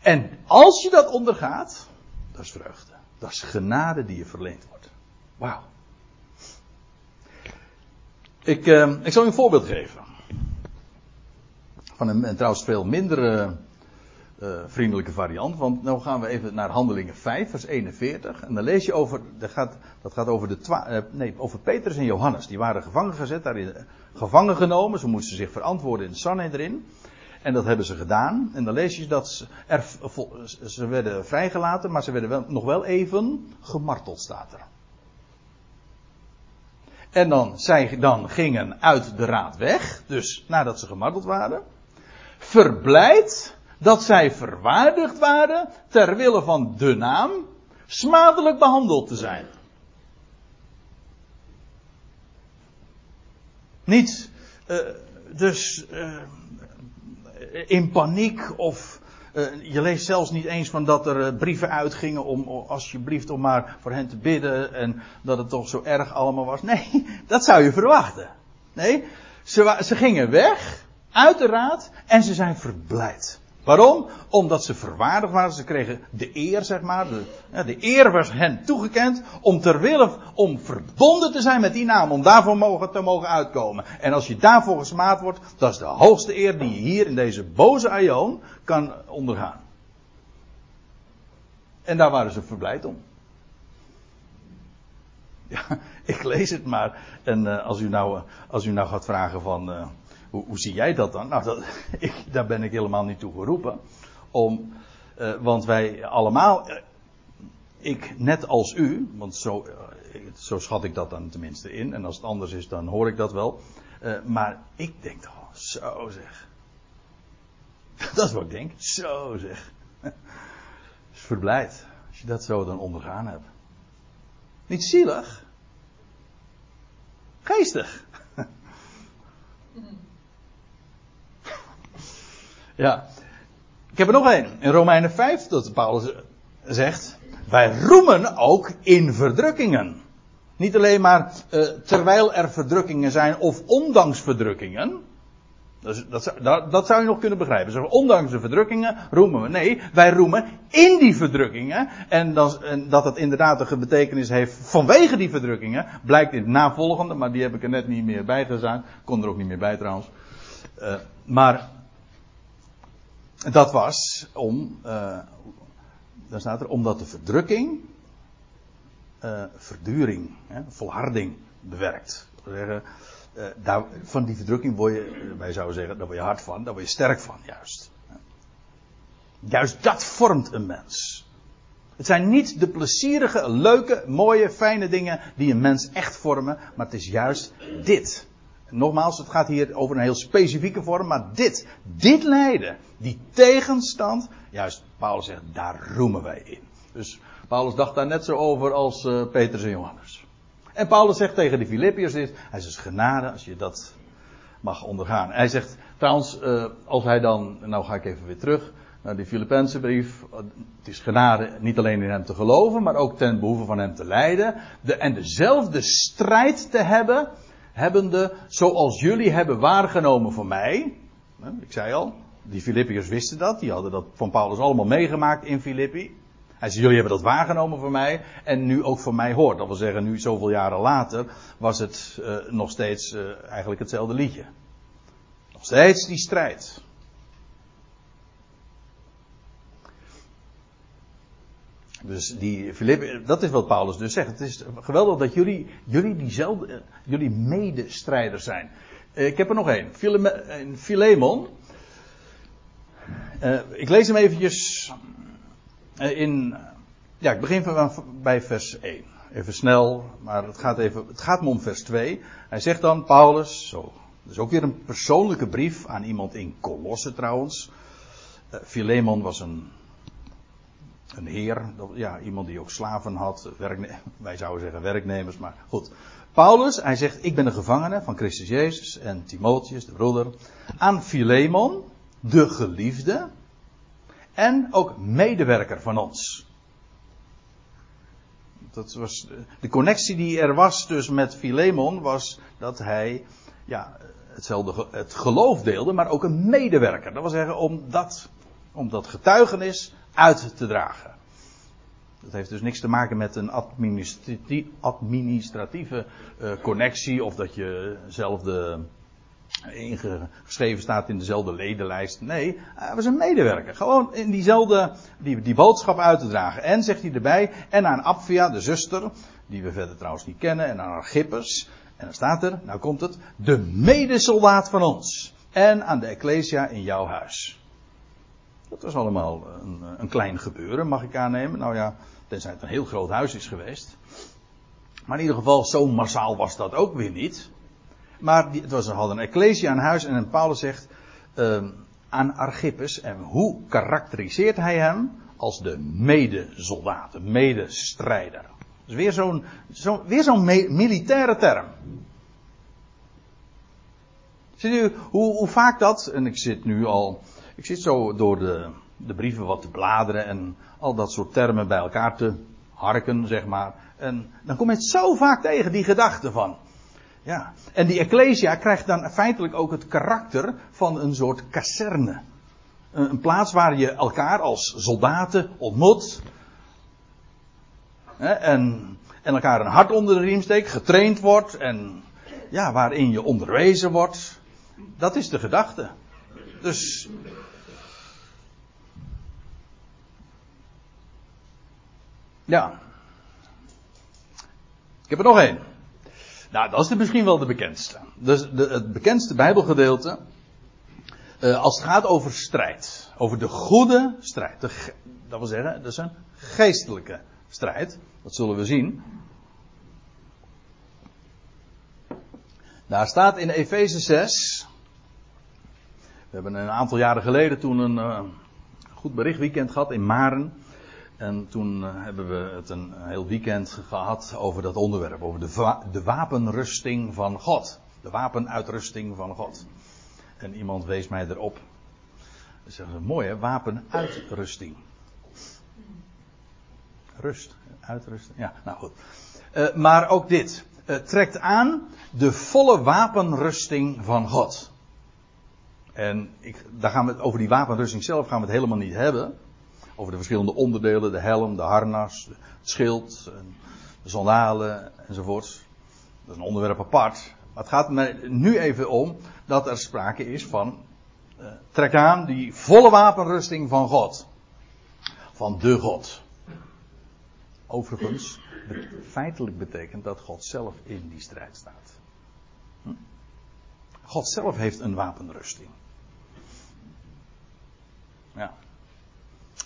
S1: En als je dat ondergaat, dat is vreugde. Dat is genade die je verleend wordt. Wauw. Ik, uh, ik zal je een voorbeeld geven. Van een, een trouwens veel minder uh, vriendelijke variant. Want nu gaan we even naar Handelingen 5, vers 41. En dan lees je over, dat gaat, dat gaat over, de uh, nee, over Petrus en Johannes. Die waren gevangen gezet, daarin gevangen genomen. Ze moesten zich verantwoorden in Sanhedrin. En dat hebben ze gedaan. En dan lees je dat ze, er, ze werden vrijgelaten, maar ze werden wel, nog wel even gemarteld, staat er. En dan, zij dan gingen uit de raad weg, dus nadat ze gemarteld waren. Verblijd dat zij verwaardigd waren, ter wille van de naam, smadelijk behandeld te zijn. Niet, uh, dus, uh, in paniek of uh, je leest zelfs niet eens van dat er brieven uitgingen om alsjeblieft om maar voor hen te bidden en dat het toch zo erg allemaal was. Nee, dat zou je verwachten. Nee, ze, ze gingen weg uit de raad en ze zijn verblijd. Waarom? Omdat ze verwaardigd waren. Ze kregen de eer, zeg maar. De, de eer was hen toegekend. Om ter wille, om verbonden te zijn met die naam. Om daarvoor mogen, te mogen uitkomen. En als je daarvoor gesmaad wordt. Dat is de hoogste eer die je hier in deze boze aion kan ondergaan. En daar waren ze verblijd om. Ja, ik lees het maar. En uh, als, u nou, als u nou gaat vragen van. Uh, hoe, zie jij dat dan? Nou, dat, ik, daar ben ik helemaal niet toe geroepen. Om, uh, want wij allemaal, uh, ik net als u, want zo, uh, zo schat ik dat dan tenminste in. En als het anders is, dan hoor ik dat wel. maar ik denk toch, zo zeg. Dat is wat ik denk. Zo zeg. is verblijd. Als je dat zo dan ondergaan hebt. Niet zielig. Geestig. Ja. Ik heb er nog één. In Romeinen 5, dat Paulus zegt. Wij roemen ook in verdrukkingen. Niet alleen maar uh, terwijl er verdrukkingen zijn of ondanks verdrukkingen. Dat, dat, dat, zou je nog kunnen begrijpen. Dus ondanks de verdrukkingen roemen we. Nee, wij roemen in die verdrukkingen. En, dat, dat het inderdaad een betekenis heeft vanwege die verdrukkingen. Blijkt in het navolgende, maar die heb ik er net niet meer bij gezegd. Kon er ook niet meer bij trouwens. Uh, maar dat was om, uh, dan staat er, omdat de verdrukking uh, verduring, hè, volharding bewerkt. Zeggen, uh, daar, van die verdrukking word je, wij zouden zeggen, daar word je hard van, daar word je sterk van, juist. Juist dat vormt een mens. Het zijn niet de plezierige, leuke, mooie, fijne dingen die een mens echt vormen, maar het is juist dit. Nogmaals, het gaat hier over een heel specifieke vorm, maar dit, dit lijden, die tegenstand, juist Paulus zegt, daar roemen wij in. Dus Paulus dacht daar net zo over als uh, Petrus en Johannes. En Paulus zegt tegen de Filippiërs dit, hij zegt genade als je dat mag ondergaan. Hij zegt trouwens, uh, als hij dan, nou ga ik even weer terug naar die Filippense brief. Het is genade niet alleen in hem te geloven, maar ook ten behoeve van hem te lijden. De, en dezelfde strijd te hebben hebbende, zoals jullie hebben waargenomen van mij. Ik zei al, die Filippiërs wisten dat, die hadden dat van Paulus allemaal meegemaakt in Filippi. Hij zei, jullie hebben dat waargenomen van mij en nu ook van mij hoort. Dat wil zeggen, nu zoveel jaren later was het uh, nog steeds uh, eigenlijk hetzelfde liedje. Nog steeds die strijd. Dus die Philippe, dat is wat Paulus dus zegt. Het is geweldig dat jullie, jullie diezelfde, jullie medestrijders zijn. Ik heb er nog één. Philemon. Uh, ik lees hem eventjes in. Ja, ik begin van, bij vers 1. Even snel, maar het gaat, even, het gaat me om vers 2. Hij zegt dan, Paulus, zo. Is ook weer een persoonlijke brief aan iemand in Colosse trouwens. Philemon was een, een heer, ja, iemand die ook slaven had. wij zouden zeggen werknemers, maar goed. Paulus, hij zegt, ik ben een gevangene van Christus Jezus en Timotheus, de broeder. Aan Philemon, de geliefde. En ook medewerker van ons. Dat was de connectie die er was dus met Philemon was dat hij ja, hetzelfde het geloof deelde, maar ook een medewerker. Dat wil zeggen om dat, om dat getuigenis uit te dragen. Dat heeft dus niks te maken met een administratieve uh, connectie of dat je zelf de ingeschreven staat in dezelfde ledenlijst. Nee, hij was een medewerker. Gewoon in diezelfde, die, die boodschap uit te dragen. En zegt hij erbij, en aan Apfia, de zuster, die we verder trouwens niet kennen, en aan Archippus. En dan staat er, nou komt het, de medesoldaat van ons. En aan de Ecclesia in jouw huis. Dat was allemaal een, een klein gebeuren, mag ik aannemen. Nou ja, tenzij het een heel groot huis is geweest. Maar in ieder geval, zo massaal was dat ook weer niet. Maar het was, hadden een ecclesia aan huis en Paulus zegt uh, aan Archippus. En hoe karakteriseert hij hem? Als de medesoldaat, de medestrijder. Dus weer zo'n zo, weer zo'n militaire term. Ziet u hoe, hoe vaak dat, en ik zit nu al, ik zit zo door de, de brieven wat te bladeren en al dat soort termen bij elkaar te harken, zeg maar. En dan kom je het zo vaak tegen, die gedachte van. Ja. En die Ecclesia krijgt dan feitelijk ook het karakter van een soort kazerne. Een plaats waar je elkaar als soldaten ontmoet. En, en elkaar een hart onder de riem steekt, getraind wordt en ja, waarin je onderwezen wordt. Dat is de gedachte. Dus. Ja. Ik heb er nog één. Nou, dat is misschien wel de bekendste. Dus de, het bekendste Bijbelgedeelte. Uh, als het gaat over strijd. Over de goede strijd. dat wil zeggen, dat is een geestelijke strijd. Dat zullen we zien. Daar staat in Efeze 6. We hebben een aantal jaren geleden toen een uh, goed berichtweekend gehad in Maren. En toen uh, hebben we het een heel weekend gehad over dat onderwerp. Over de, de wapenrusting van God. De wapenuitrusting van God. En iemand wees mij erop. Dat is mooi hè, wapenuitrusting. Rust, uitrusten. Ja, nou goed. Uh, maar ook dit. Uh, trekt aan de volle wapenrusting van God. En ik, daar gaan we over die wapenrusting zelf gaan we het helemaal niet hebben. Over de verschillende onderdelen, de helm, de harnas, het schild, de sandalen enzovoorts. Dat is een onderwerp apart. Maar het gaat me nu even om dat er sprake is van. Uh, trek aan die volle wapenrusting van God. Van de God. Overigens, feitelijk betekent dat God zelf in die strijd staat. Hm? God zelf heeft een wapenrusting. Ja.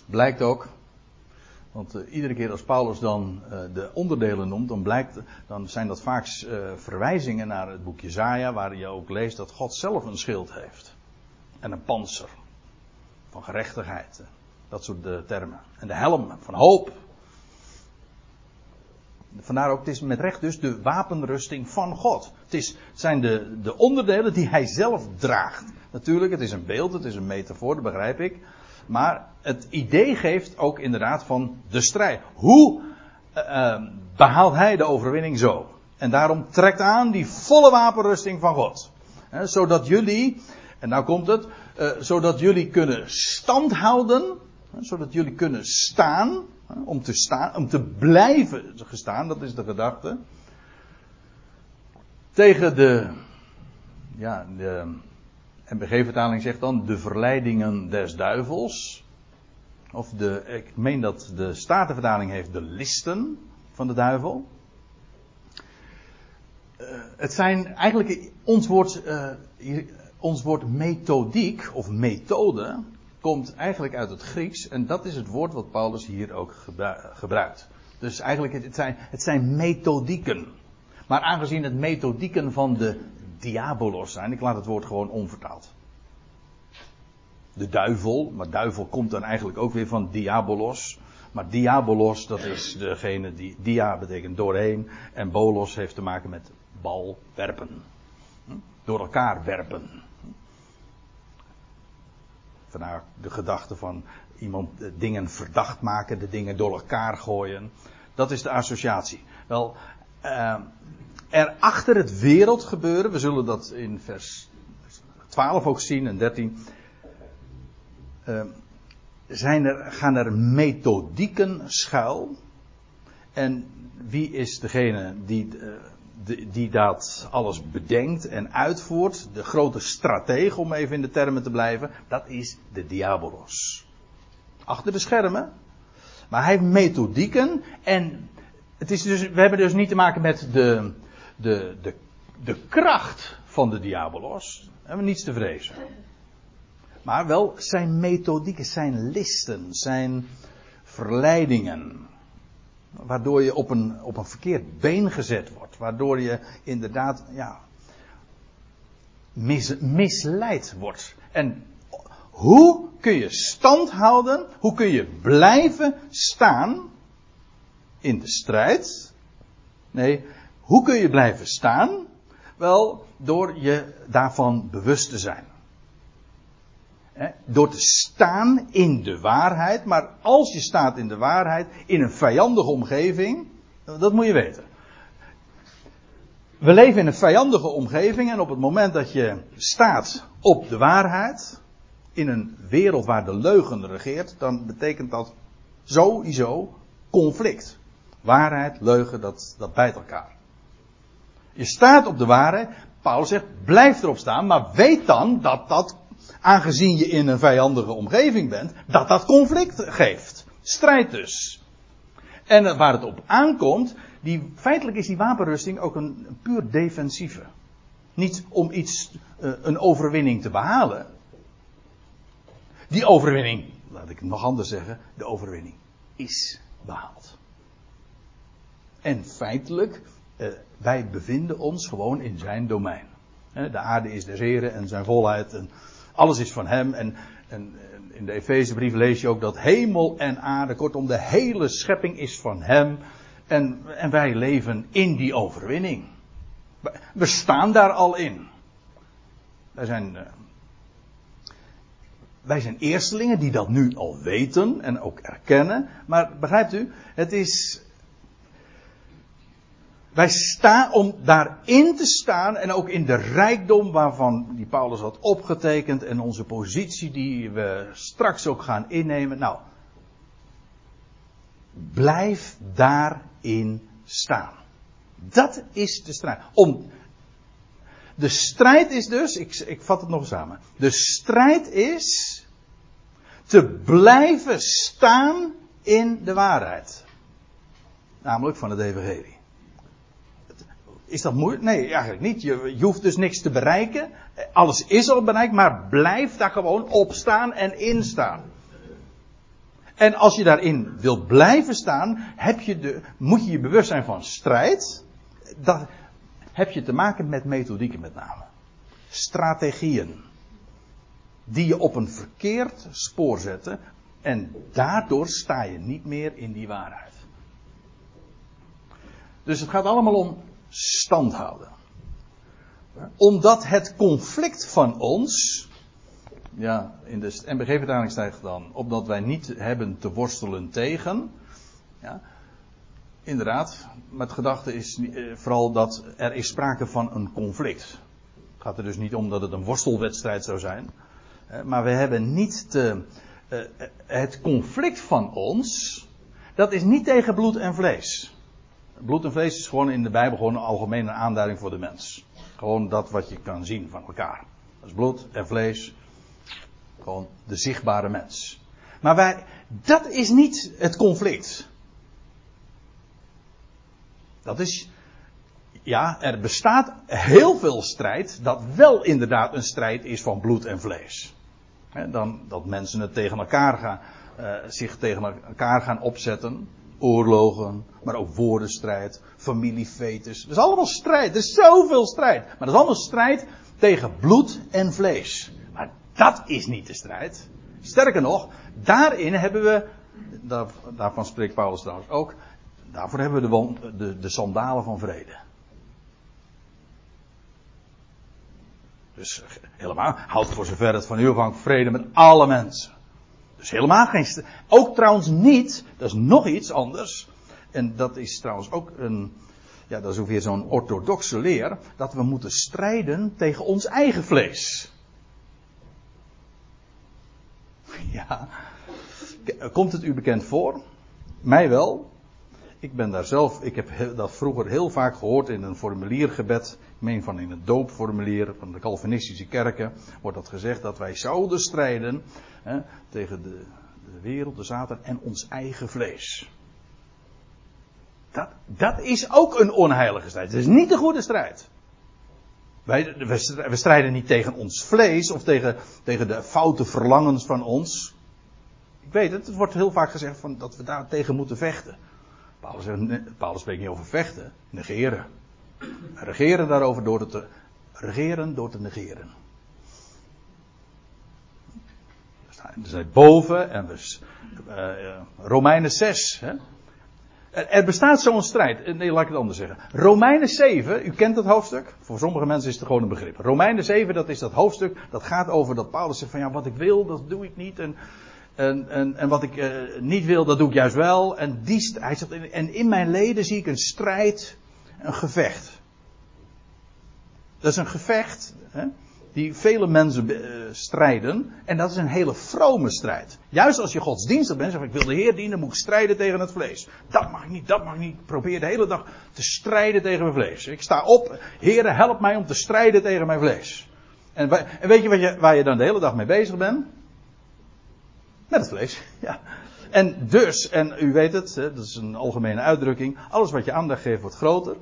S1: Blijkt ook, want uh, iedere keer als Paulus dan uh, de onderdelen noemt, dan, blijkt, dan zijn dat vaak uh, verwijzingen naar het boek Jezaja, waar je ook leest dat God zelf een schild heeft. En een panzer van gerechtigheid. Dat soort termen. En de helm van hoop. Vandaar ook, het is met recht dus de wapenrusting van God. Het, is, het zijn de, de onderdelen die hij zelf draagt. Natuurlijk, het is een beeld, het is een metafoor, dat begrijp ik. Maar het idee geeft ook inderdaad van de strijd. Hoe uh, behaalt hij de overwinning zo? En daarom trekt aan die volle wapenrusting van God. He, zodat jullie, en nou komt het, uh, zodat jullie kunnen standhouden, zodat jullie kunnen staan, om te staan, om te blijven gestaan, dat is de gedachte. Tegen de, ja, de NBG-vertaling zegt dan de verleidingen des duivels. Of de, ik meen dat de Statenverdaling heeft de listen van de duivel. Uh, het zijn eigenlijk ons woord, uh, ons woord methodiek of methode komt eigenlijk uit het Grieks en dat is het woord wat Paulus hier ook gebruikt. Dus eigenlijk het zijn, het zijn methodieken. Maar aangezien het methodieken van de diabolos zijn, ik laat het woord gewoon onvertaald. De duivel, maar duivel komt dan eigenlijk ook weer van diabolos. Maar diabolos, dat is degene die, dia betekent doorheen. En bolos heeft te maken met bal werpen. Door elkaar werpen. Vandaar de gedachte van iemand dingen verdacht maken, de dingen door elkaar gooien. Dat is de associatie. Wel, uh, er achter het wereldgebeuren, we zullen dat in vers 12 ook zien en 13. Uh, zijn er, gaan er methodieken schuil. En wie is degene die, uh, die, die dat alles bedenkt en uitvoert? De grote stratege, om even in de termen te blijven. Dat is de diabolos. Achter de schermen. Maar hij heeft methodieken en het is dus, we hebben dus niet te maken met de, de, de, de kracht van de diabolos. Hebben we niets te vrezen. Maar wel zijn methodieken, zijn listen, zijn verleidingen. Waardoor je op een, op een verkeerd been gezet wordt. Waardoor je inderdaad ja, mis, misleid wordt. En hoe kun je stand houden? Hoe kun je blijven staan in de strijd? Nee, hoe kun je blijven staan? Wel, door je daarvan bewust te zijn. Door te staan in de waarheid, maar als je staat in de waarheid, in een vijandige omgeving, dat moet je weten. We leven in een vijandige omgeving en op het moment dat je staat op de waarheid, in een wereld waar de leugen regeert, dan betekent dat sowieso conflict. Waarheid, leugen, dat, dat bijt elkaar. Je staat op de waarheid. Paulus zegt, blijf erop staan, maar weet dan dat dat, aangezien je in een vijandige omgeving bent, dat dat conflict geeft. Strijd dus. En waar het op aankomt, die, feitelijk is die wapenrusting ook een, puur defensieve. Niet om iets, uh, een overwinning te behalen. Die overwinning, laat ik het nog anders zeggen, de overwinning is behaald. En feitelijk uh, wij bevinden ons gewoon in zijn domein. De aarde is des Heren en zijn volheid en alles is van hem. En, en in de Efezebrief lees je ook dat hemel en aarde, kortom de hele schepping is van hem. En, en wij leven in die overwinning. We staan daar al in. Wij zijn, uh, wij zijn eerstelingen die dat nu al weten en ook erkennen. Maar begrijpt u, het is, wij staan om daarin te staan en ook in de rijkdom waarvan die Paulus had opgetekend en onze positie die we straks ook gaan innemen. Nou, blijf daarin staan. Dat is de strijd. Om, de strijd is dus, ik, ik vat het nog samen. De strijd is te blijven staan in de waarheid. Namelijk van het evangelie. Is dat moeilijk? Nee, eigenlijk niet. Je, je, hoeft dus niks te bereiken. Alles is al bereikt, maar blijf daar gewoon op staan en in staan. En als je daarin wilt blijven staan, heb je de, moet je je bewust zijn van strijd. Dat heb je te maken met methodieken met name. Strategieën. Die je op een verkeerd spoor zetten. En daardoor sta je niet meer in die waarheid. Dus het gaat allemaal om stand houden. Omdat het conflict van ons, ja, in de NBG-vertaling staat dan, opdat wij niet hebben te worstelen tegen, ja, inderdaad, maar het gedachte is eh, vooral dat er is sprake van een conflict. Het gaat er dus niet om dat het een worstelwedstrijd zou zijn, maar we hebben niet te, uh, het conflict van ons, dat is niet tegen bloed en vlees. Bloed en vlees is gewoon in de Bijbel gewoon een algemene aanduiding voor de mens. Gewoon dat wat je kan zien van elkaar. Dat is bloed en vlees. Gewoon de zichtbare mens. Maar wij, dat is niet het conflict. Dat is, ja, er bestaat heel veel strijd, dat wel inderdaad een strijd is van bloed en vlees. dan dat mensen het tegen elkaar gaan, uh, zich tegen elkaar gaan opzetten. Oorlogen, maar ook woordenstrijd, familiefetus. Dat is allemaal strijd. Er is zoveel strijd. Maar dat is allemaal strijd tegen bloed en vlees. Maar dat is niet de strijd. Sterker nog, daarin hebben we, daar, daarvan spreekt Paulus trouwens ook, daarvoor hebben we de, de, de sandalen van vrede. Dus helemaal, houd voor zover het van u afhangt vrede met alle mensen. Dus helemaal geen. Ook trouwens niet, dat is nog iets anders. En dat is trouwens ook een. Ja, dat is ook weer zo'n orthodoxe leer. Dat we moeten strijden tegen ons eigen vlees. Ja. Komt het u bekend voor? Mij wel. Ik ben daar zelf, ik heb dat vroeger heel vaak gehoord in een formuliergebed. Ik meen van in het doopformulier van de Calvinistische kerken. Wordt dat gezegd dat wij zouden strijden hè, tegen de, de wereld, de Satan en ons eigen vlees. Dat, dat is ook een onheilige strijd. Het is niet de goede strijd. Wij, we strijden niet tegen ons vlees of tegen, tegen de foute verlangens van ons. Ik weet het, het wordt heel vaak gezegd van dat we daar tegen moeten vechten. Paulus, Paulus spreekt niet over vechten, negeren. Regeren daarover door te, regeren door te negeren. We zijn boven en we, uh, Romeinen 6. Hè? Er bestaat zo'n strijd. Eh, nee, laat ik het anders zeggen. Romeinen 7, u kent dat hoofdstuk. Voor sommige mensen is het gewoon een begrip. Romeinen 7, dat is dat hoofdstuk. Dat gaat over dat Paulus zegt van ja, wat ik wil, dat doe ik niet. En, en, en, en wat ik uh, niet wil, dat doe ik juist wel. En, die, hij zegt, en in mijn leden zie ik een strijd, een gevecht. Dat is een gevecht. Hè? die vele mensen uh, strijden. En dat is een hele vrome strijd. Juist als je godsdienstig bent, zeg ik wil de Heer dienen, moet ik strijden tegen het vlees. Dat mag niet, dat mag niet. Ik probeer de hele dag te strijden tegen mijn vlees. Ik sta op, Heer, help mij om te strijden tegen mijn vlees. En, en weet je, je waar je dan de hele dag mee bezig bent? Met het vlees, ja. En dus, en u weet het, dat is een algemene uitdrukking, alles wat je aandacht geeft wordt groter.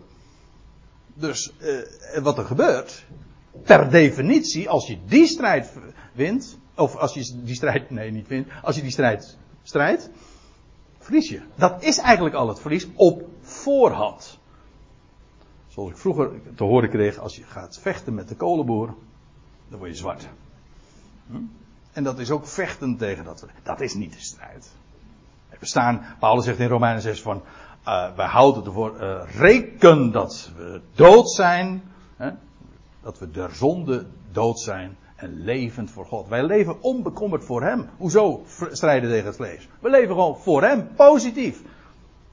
S1: Dus uh, wat er gebeurt, per definitie, als je die strijd wint, of als je die strijd, nee niet wint, als je die strijd strijdt, verlies je. Dat is eigenlijk al het verlies op voorhand. Zoals ik vroeger te horen kreeg, als je gaat vechten met de kolenboer, dan word je zwart. Hm? En dat is ook vechten tegen dat. Dat is niet de strijd. We staan, Paulus zegt in Romeinen 6 van, uh, wij houden ervoor, uh, reken dat we dood zijn. Hè? dat we der zonde dood zijn en levend voor God. Wij leven onbekommerd voor Hem. Hoezo strijden tegen het vlees? We leven gewoon voor Hem, positief.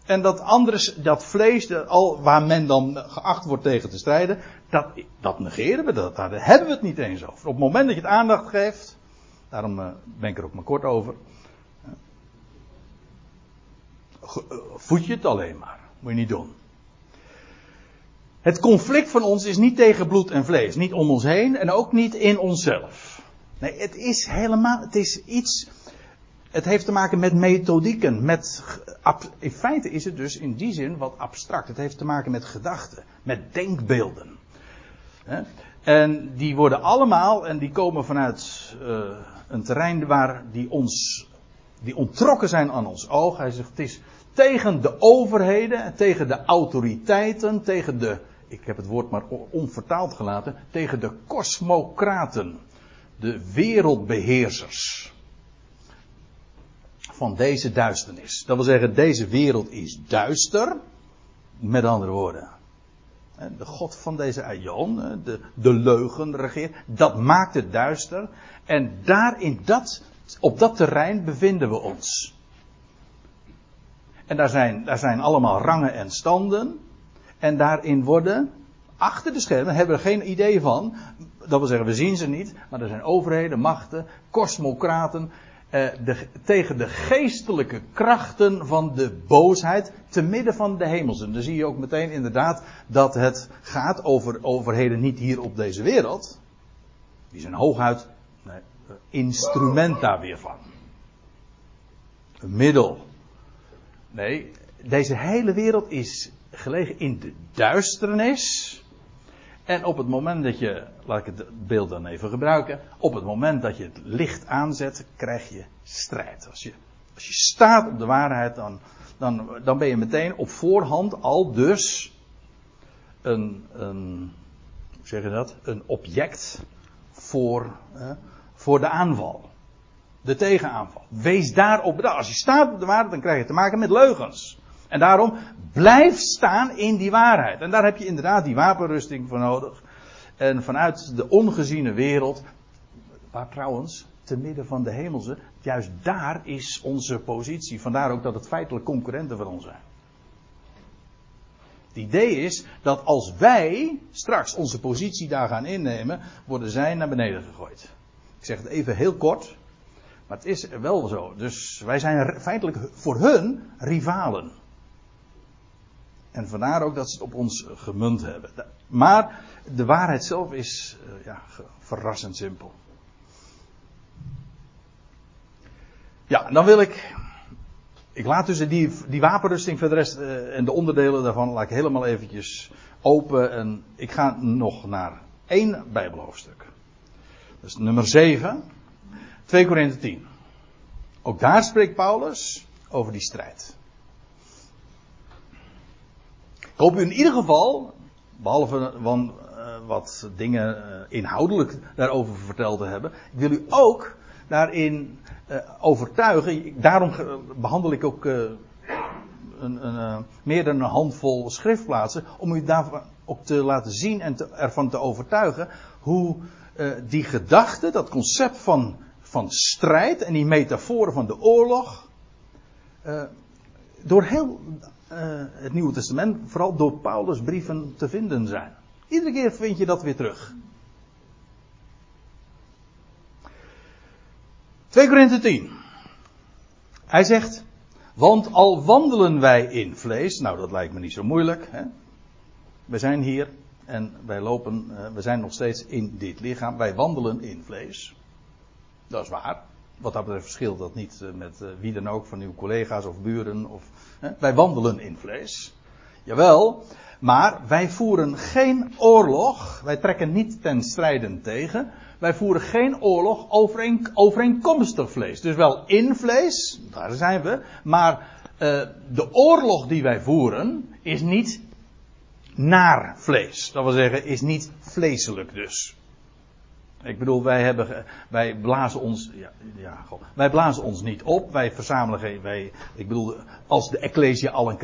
S1: En dat andere, dat vlees, al, waar men dan geacht wordt tegen te strijden, dat, dat negeren we, dat, daar hebben we het niet eens over. Op het moment dat je het aandacht geeft, daarom uh, ben ik er ook maar kort over, uh, voed je het alleen maar. Moet je niet doen. Het conflict van ons is niet tegen bloed en vlees. Niet om ons heen en ook niet in onszelf. Nee, het is helemaal, het is iets, het heeft te maken met methodieken. Met, in feite is het dus in die zin wat abstract. Het heeft te maken met gedachten, met denkbeelden. En die worden allemaal, en die komen vanuit uh, een terrein waar die ons, die ontrokken zijn aan ons oog. Hij zegt, het is tegen de overheden, tegen de autoriteiten, tegen de ik heb het woord maar onvertaald gelaten, tegen de kosmocraten, de wereldbeheersers van deze duisternis. Dat wil zeggen, deze wereld is duister, met andere woorden. De God van deze aion, de, de leugen regeert, dat maakt het duister. En daar in dat, op dat terrein bevinden we ons. En daar zijn, daar zijn allemaal rangen en standen. En daarin worden, achter de schermen, hebben we geen idee van. Dat wil zeggen, we zien ze niet. Maar er zijn overheden, machten, kosmocraten. Eh, tegen de geestelijke krachten van de boosheid te midden van de hemels. En dan zie je ook meteen inderdaad dat het gaat over overheden niet hier op deze wereld. Die zijn hooguit nee, instrument daar weer van. een middel. Nee, deze hele wereld is gelegen in de duisternis. En op het moment dat je, laat ik het beeld dan even gebruiken, op het moment dat je het licht aanzet, krijg je strijd. Als je, als je staat op de waarheid, dan, dan, dan ben je meteen op voorhand al dus een, een hoe zeg je dat, een object voor, voor de aanval. De tegenaanval. Wees daarop bedacht. Als je staat op de waarheid, dan krijg je te maken met leugens. En daarom blijf staan in die waarheid. En daar heb je inderdaad die wapenrusting voor nodig. En vanuit de ongeziene wereld, waar trouwens, te midden van de hemelse, juist daar is onze positie. Vandaar ook dat het feitelijk concurrenten van ons zijn. Het idee is dat als wij straks onze positie daar gaan innemen, worden zij naar beneden gegooid. Ik zeg het even heel kort, maar het is wel zo. Dus wij zijn feitelijk voor hun rivalen. En vandaar ook dat ze het op ons gemunt hebben. Maar de waarheid zelf is uh, ja, verrassend simpel. Ja, dan wil ik. Ik laat dus die, die wapenrusting voor uh, en de onderdelen daarvan laat ik helemaal eventjes open. En ik ga nog naar één Bijbelhoofdstuk. Dat is nummer 7, 2 Korinthe 10. Ook daar spreekt Paulus over die strijd. Ik hoop u in ieder geval, behalve van, uh, wat dingen uh, inhoudelijk daarover verteld te hebben, ik wil u ook daarin uh, overtuigen. Daarom behandel ik ook een, een, meer dan een handvol schriftplaatsen, om u daarvan ook te laten zien en ervan te overtuigen hoe die gedachte, dat concept van, van strijd en die metaforen van de oorlog, door heel uh, het Nieuwe Testament vooral door Paulus' brieven te vinden zijn. Iedere keer vind je dat weer terug. 2 Korinthe 10. Hij zegt, want al wandelen wij in vlees, nou dat lijkt me niet zo moeilijk. Hè? We zijn hier en wij lopen, uh, we zijn nog steeds in dit lichaam. Wij wandelen in vlees. Dat is waar. Wat dat betreft verschilt dat niet uh, met wie dan ook van uw collega's of buren of wij wandelen in vlees. Jawel, maar wij voeren geen oorlog. Wij trekken niet ten strijden tegen. Wij voeren geen oorlog overeen, overeenkomstig vlees. Dus wel in vlees, daar zijn we. Maar uh, de oorlog die wij voeren is niet naar vlees. Dat wil zeggen, is niet vleeselijk dus. Ik bedoel, wij, hebben, wij blazen ons, ja, ja, wij blazen ons niet op. Wij verzamelen geen, wij, ik bedoel, als de Ecclesia al een,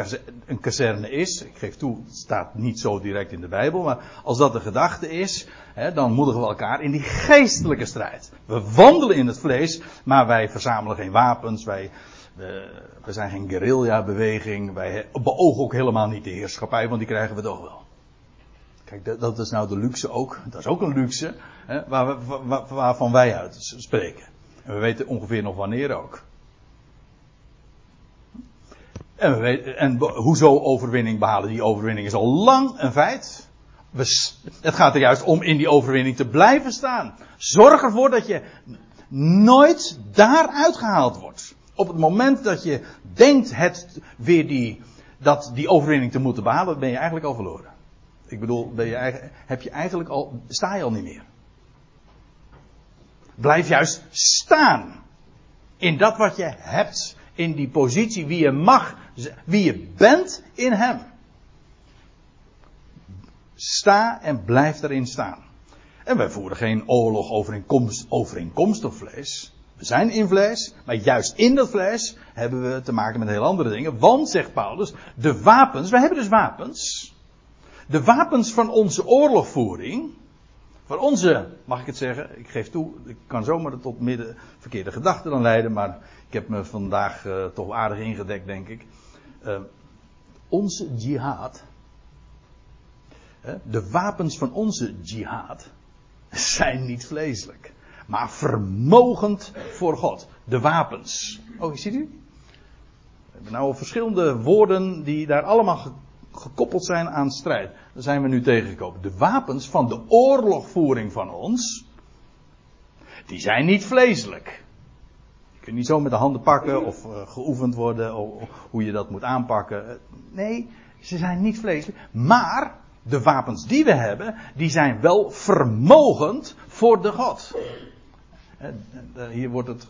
S1: een kazerne is, ik geef toe, het staat niet zo direct in de Bijbel, maar als dat de gedachte is, hè, dan moedigen we elkaar in die geestelijke strijd. We wandelen in het vlees, maar wij verzamelen geen wapens, wij, we, we zijn geen guerrilla-beweging, wij beogen ook helemaal niet de heerschappij, want die krijgen we toch wel. Kijk, dat, dat, is nou de luxe ook. Dat is ook een luxe hè, waar we, waar, waarvan wij uit spreken. En we weten ongeveer nog wanneer ook. En, we weten, en hoezo overwinning behalen? Die overwinning is al lang een feit. We, het gaat er juist om in die overwinning te blijven staan. Zorg ervoor dat je nooit daaruit gehaald wordt. Op het moment dat je denkt het weer die, dat die overwinning te moeten behalen, ben je eigenlijk al verloren. Ik bedoel, ben je, heb je eigenlijk al, sta je al niet meer. Blijf juist staan. In dat wat je hebt. In die positie wie je mag, wie je bent in Hem. Sta en blijf erin staan. En wij voeren geen oorlog overeenkomst, overeenkomstig vlees. We zijn in vlees, maar juist in dat vlees hebben we te maken met heel andere dingen. Want, zegt Paulus, de wapens, we hebben dus wapens. De wapens van onze oorlogvoering, van onze, mag ik het zeggen, ik geef toe, ik kan zomaar tot midden verkeerde gedachten dan leiden, maar ik heb me vandaag uh, toch aardig ingedekt, denk ik. Uh, onze jihad, de wapens van onze jihad, zijn niet vleeselijk, maar vermogend voor God. De wapens. Oh, ziet u? We hebben nou verschillende woorden die daar allemaal gekoppeld zijn aan strijd. Daar zijn we nu tegengekomen. De wapens van de oorlogvoering van ons, die zijn niet vleeselijk. je niet zo met de handen pakken of uh, geoefend worden of, hoe je dat moet aanpakken. Nee, ze zijn niet vleeselijk. Maar de wapens die we hebben, die zijn wel vermogend voor de God. Hier wordt het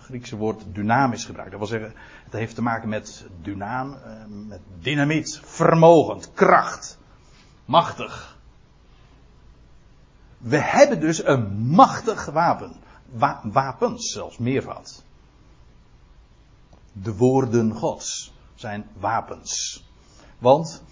S1: Griekse woord dynamisch gebruikt. Dat wil zeggen, het heeft te maken met dynam, eh, met dynamiet, vermogend, kracht, machtig. We hebben dus een machtig wapen. Wa wapens, zelfs meervoud. De woorden Gods zijn wapens. Want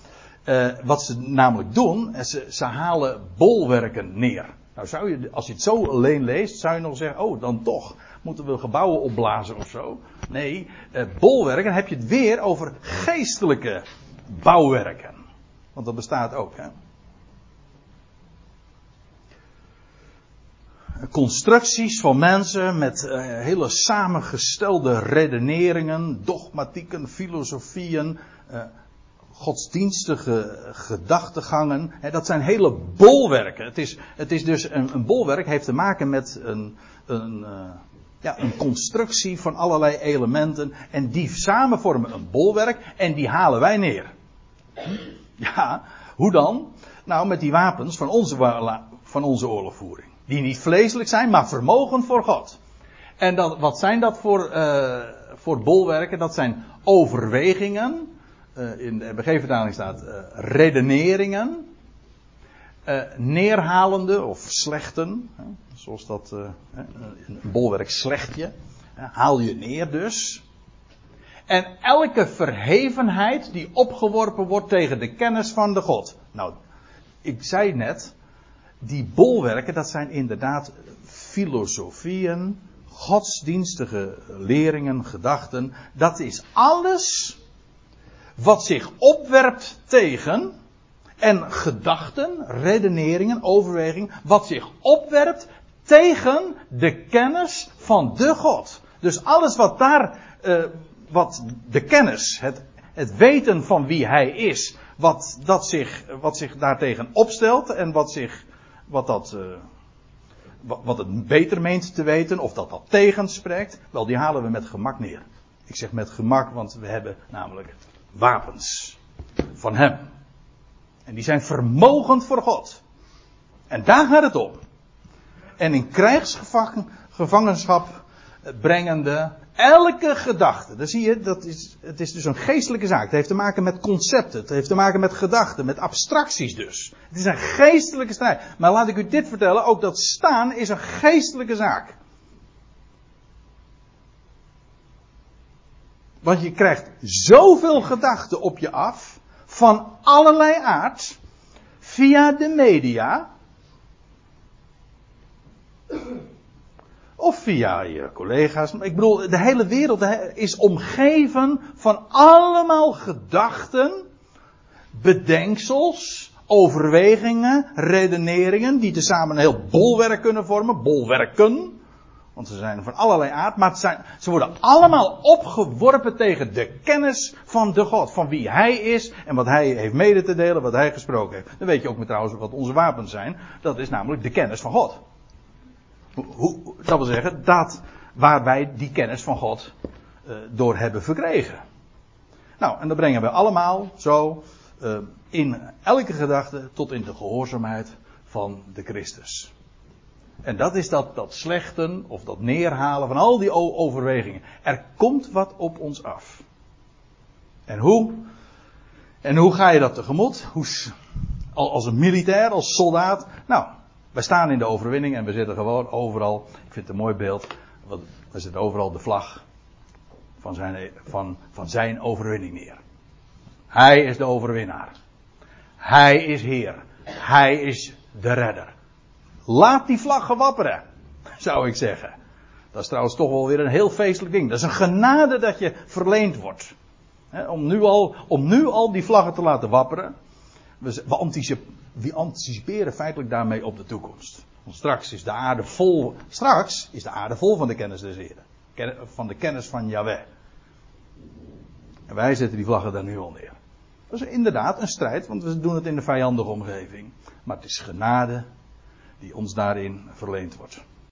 S1: uh, wat ze namelijk doen, eh, ze, ze halen bolwerken neer. Nou zou je, als je het zo alleen leest, zou je nog zeggen, oh dan toch, moeten we gebouwen opblazen of zo. Nee, uh, bolwerken heb je het weer over geestelijke bouwwerken. Want dat bestaat ook. Hè? Constructies van mensen met uh, hele samengestelde redeneringen, dogmatieken, filosofieën, uh, godsdienstige gedachtegangen. Dat zijn hele bolwerken. Het is, het is dus een, een bolwerk heeft te maken met een, een, uh, ja, een constructie van allerlei elementen. En die samen vormen een bolwerk en die halen wij neer. Ja, hoe dan? Nou, met die wapens van onze, van onze oorlogvoering. Die niet vleeselijk zijn, maar vermogen voor God. En wat zijn dat voor, uh, voor bolwerken? Dat zijn overwegingen uh, in de MBG-vertaling staat uh, redeneringen, uh, neerhalende of slechten, zoals dat een bolwerk slechtje, haal je neer dus. En elke verhevenheid die opgeworpen wordt tegen de kennis van de God. Nou, ik zei net, die bolwerken, dat zijn inderdaad filosofieën, godsdienstige leringen, gedachten. Dat is alles wat zich opwerpt tegen en gedachten, redeneringen, overweging, wat zich opwerpt tegen de kennis van de God. Dus alles wat daar, uh, wat de kennis, het, het weten van wie hij is, wat, dat zich, wat zich daartegen opstelt en wat zich, wat dat, uh, wat het beter meent te weten, of dat dat tegenspreekt, wel die halen we met gemak neer. Ik zeg met gemak, want we hebben namelijk wapens van hem. En die zijn vermogend voor God. En daar gaat het om. En in krijgsgevangenschap brengende elke gedachte. Dan zie je, dat is, het is dus een geestelijke zaak. Het heeft te maken met concepten. Het heeft te maken met gedachten, met abstracties dus. Het is een geestelijke strijd. Maar laat ik u dit vertellen, ook dat staan is een geestelijke zaak. Want je krijgt zoveel gedachten op je af. Van allerlei aard. Via de media. Of via je collega's. Ik bedoel, de hele wereld is omgeven van allemaal gedachten. Bedenksels. Overwegingen. Redeneringen. Die tezamen een heel bolwerk kunnen vormen. Bolwerken. Want ze zijn van allerlei aard, maar zijn, ze worden allemaal opgeworpen tegen de kennis van de God. Van wie Hij is en wat Hij heeft mede te delen, wat Hij gesproken heeft. Dan weet je ook met trouwens wat onze wapens zijn. Dat is namelijk de kennis van God. Hoe, dat wil zeggen, dat waar wij die kennis van God uh, door hebben verkregen. Nou, en dan brengen we allemaal zo uh, in elke gedachte tot in de gehoorzaamheid van de Christus. En dat is dat, dat slechten of dat neerhalen van al die overwegingen. Er komt wat op ons af. En hoe? En hoe ga je dat tegemoet? Hoe, als een militair, als soldaat? Nou, wij staan in de overwinning en we zitten gewoon overal. Ik vind het een mooi beeld. We zetten overal de vlag van zijn, van, van zijn overwinning neer. Hij is de overwinnaar. Hij is Heer. Hij is de redder. Laat die vlaggen wapperen, zou ik zeggen. Dat is trouwens toch wel weer een heel feestelijk ding. Dat is een genade dat je verleend wordt. om, nu al, om nu al die vlaggen te laten wapperen. We, we anticiperen feitelijk daarmee op de toekomst. Want straks is de aarde vol, straks is de aarde vol van de kennis des Heren. Van de kennis van Yahweh. En wij zetten die vlaggen daar nu al neer. Dat is inderdaad een strijd, want we doen het in de vijandige omgeving. Maar het is genade die ons daarin verleend wordt.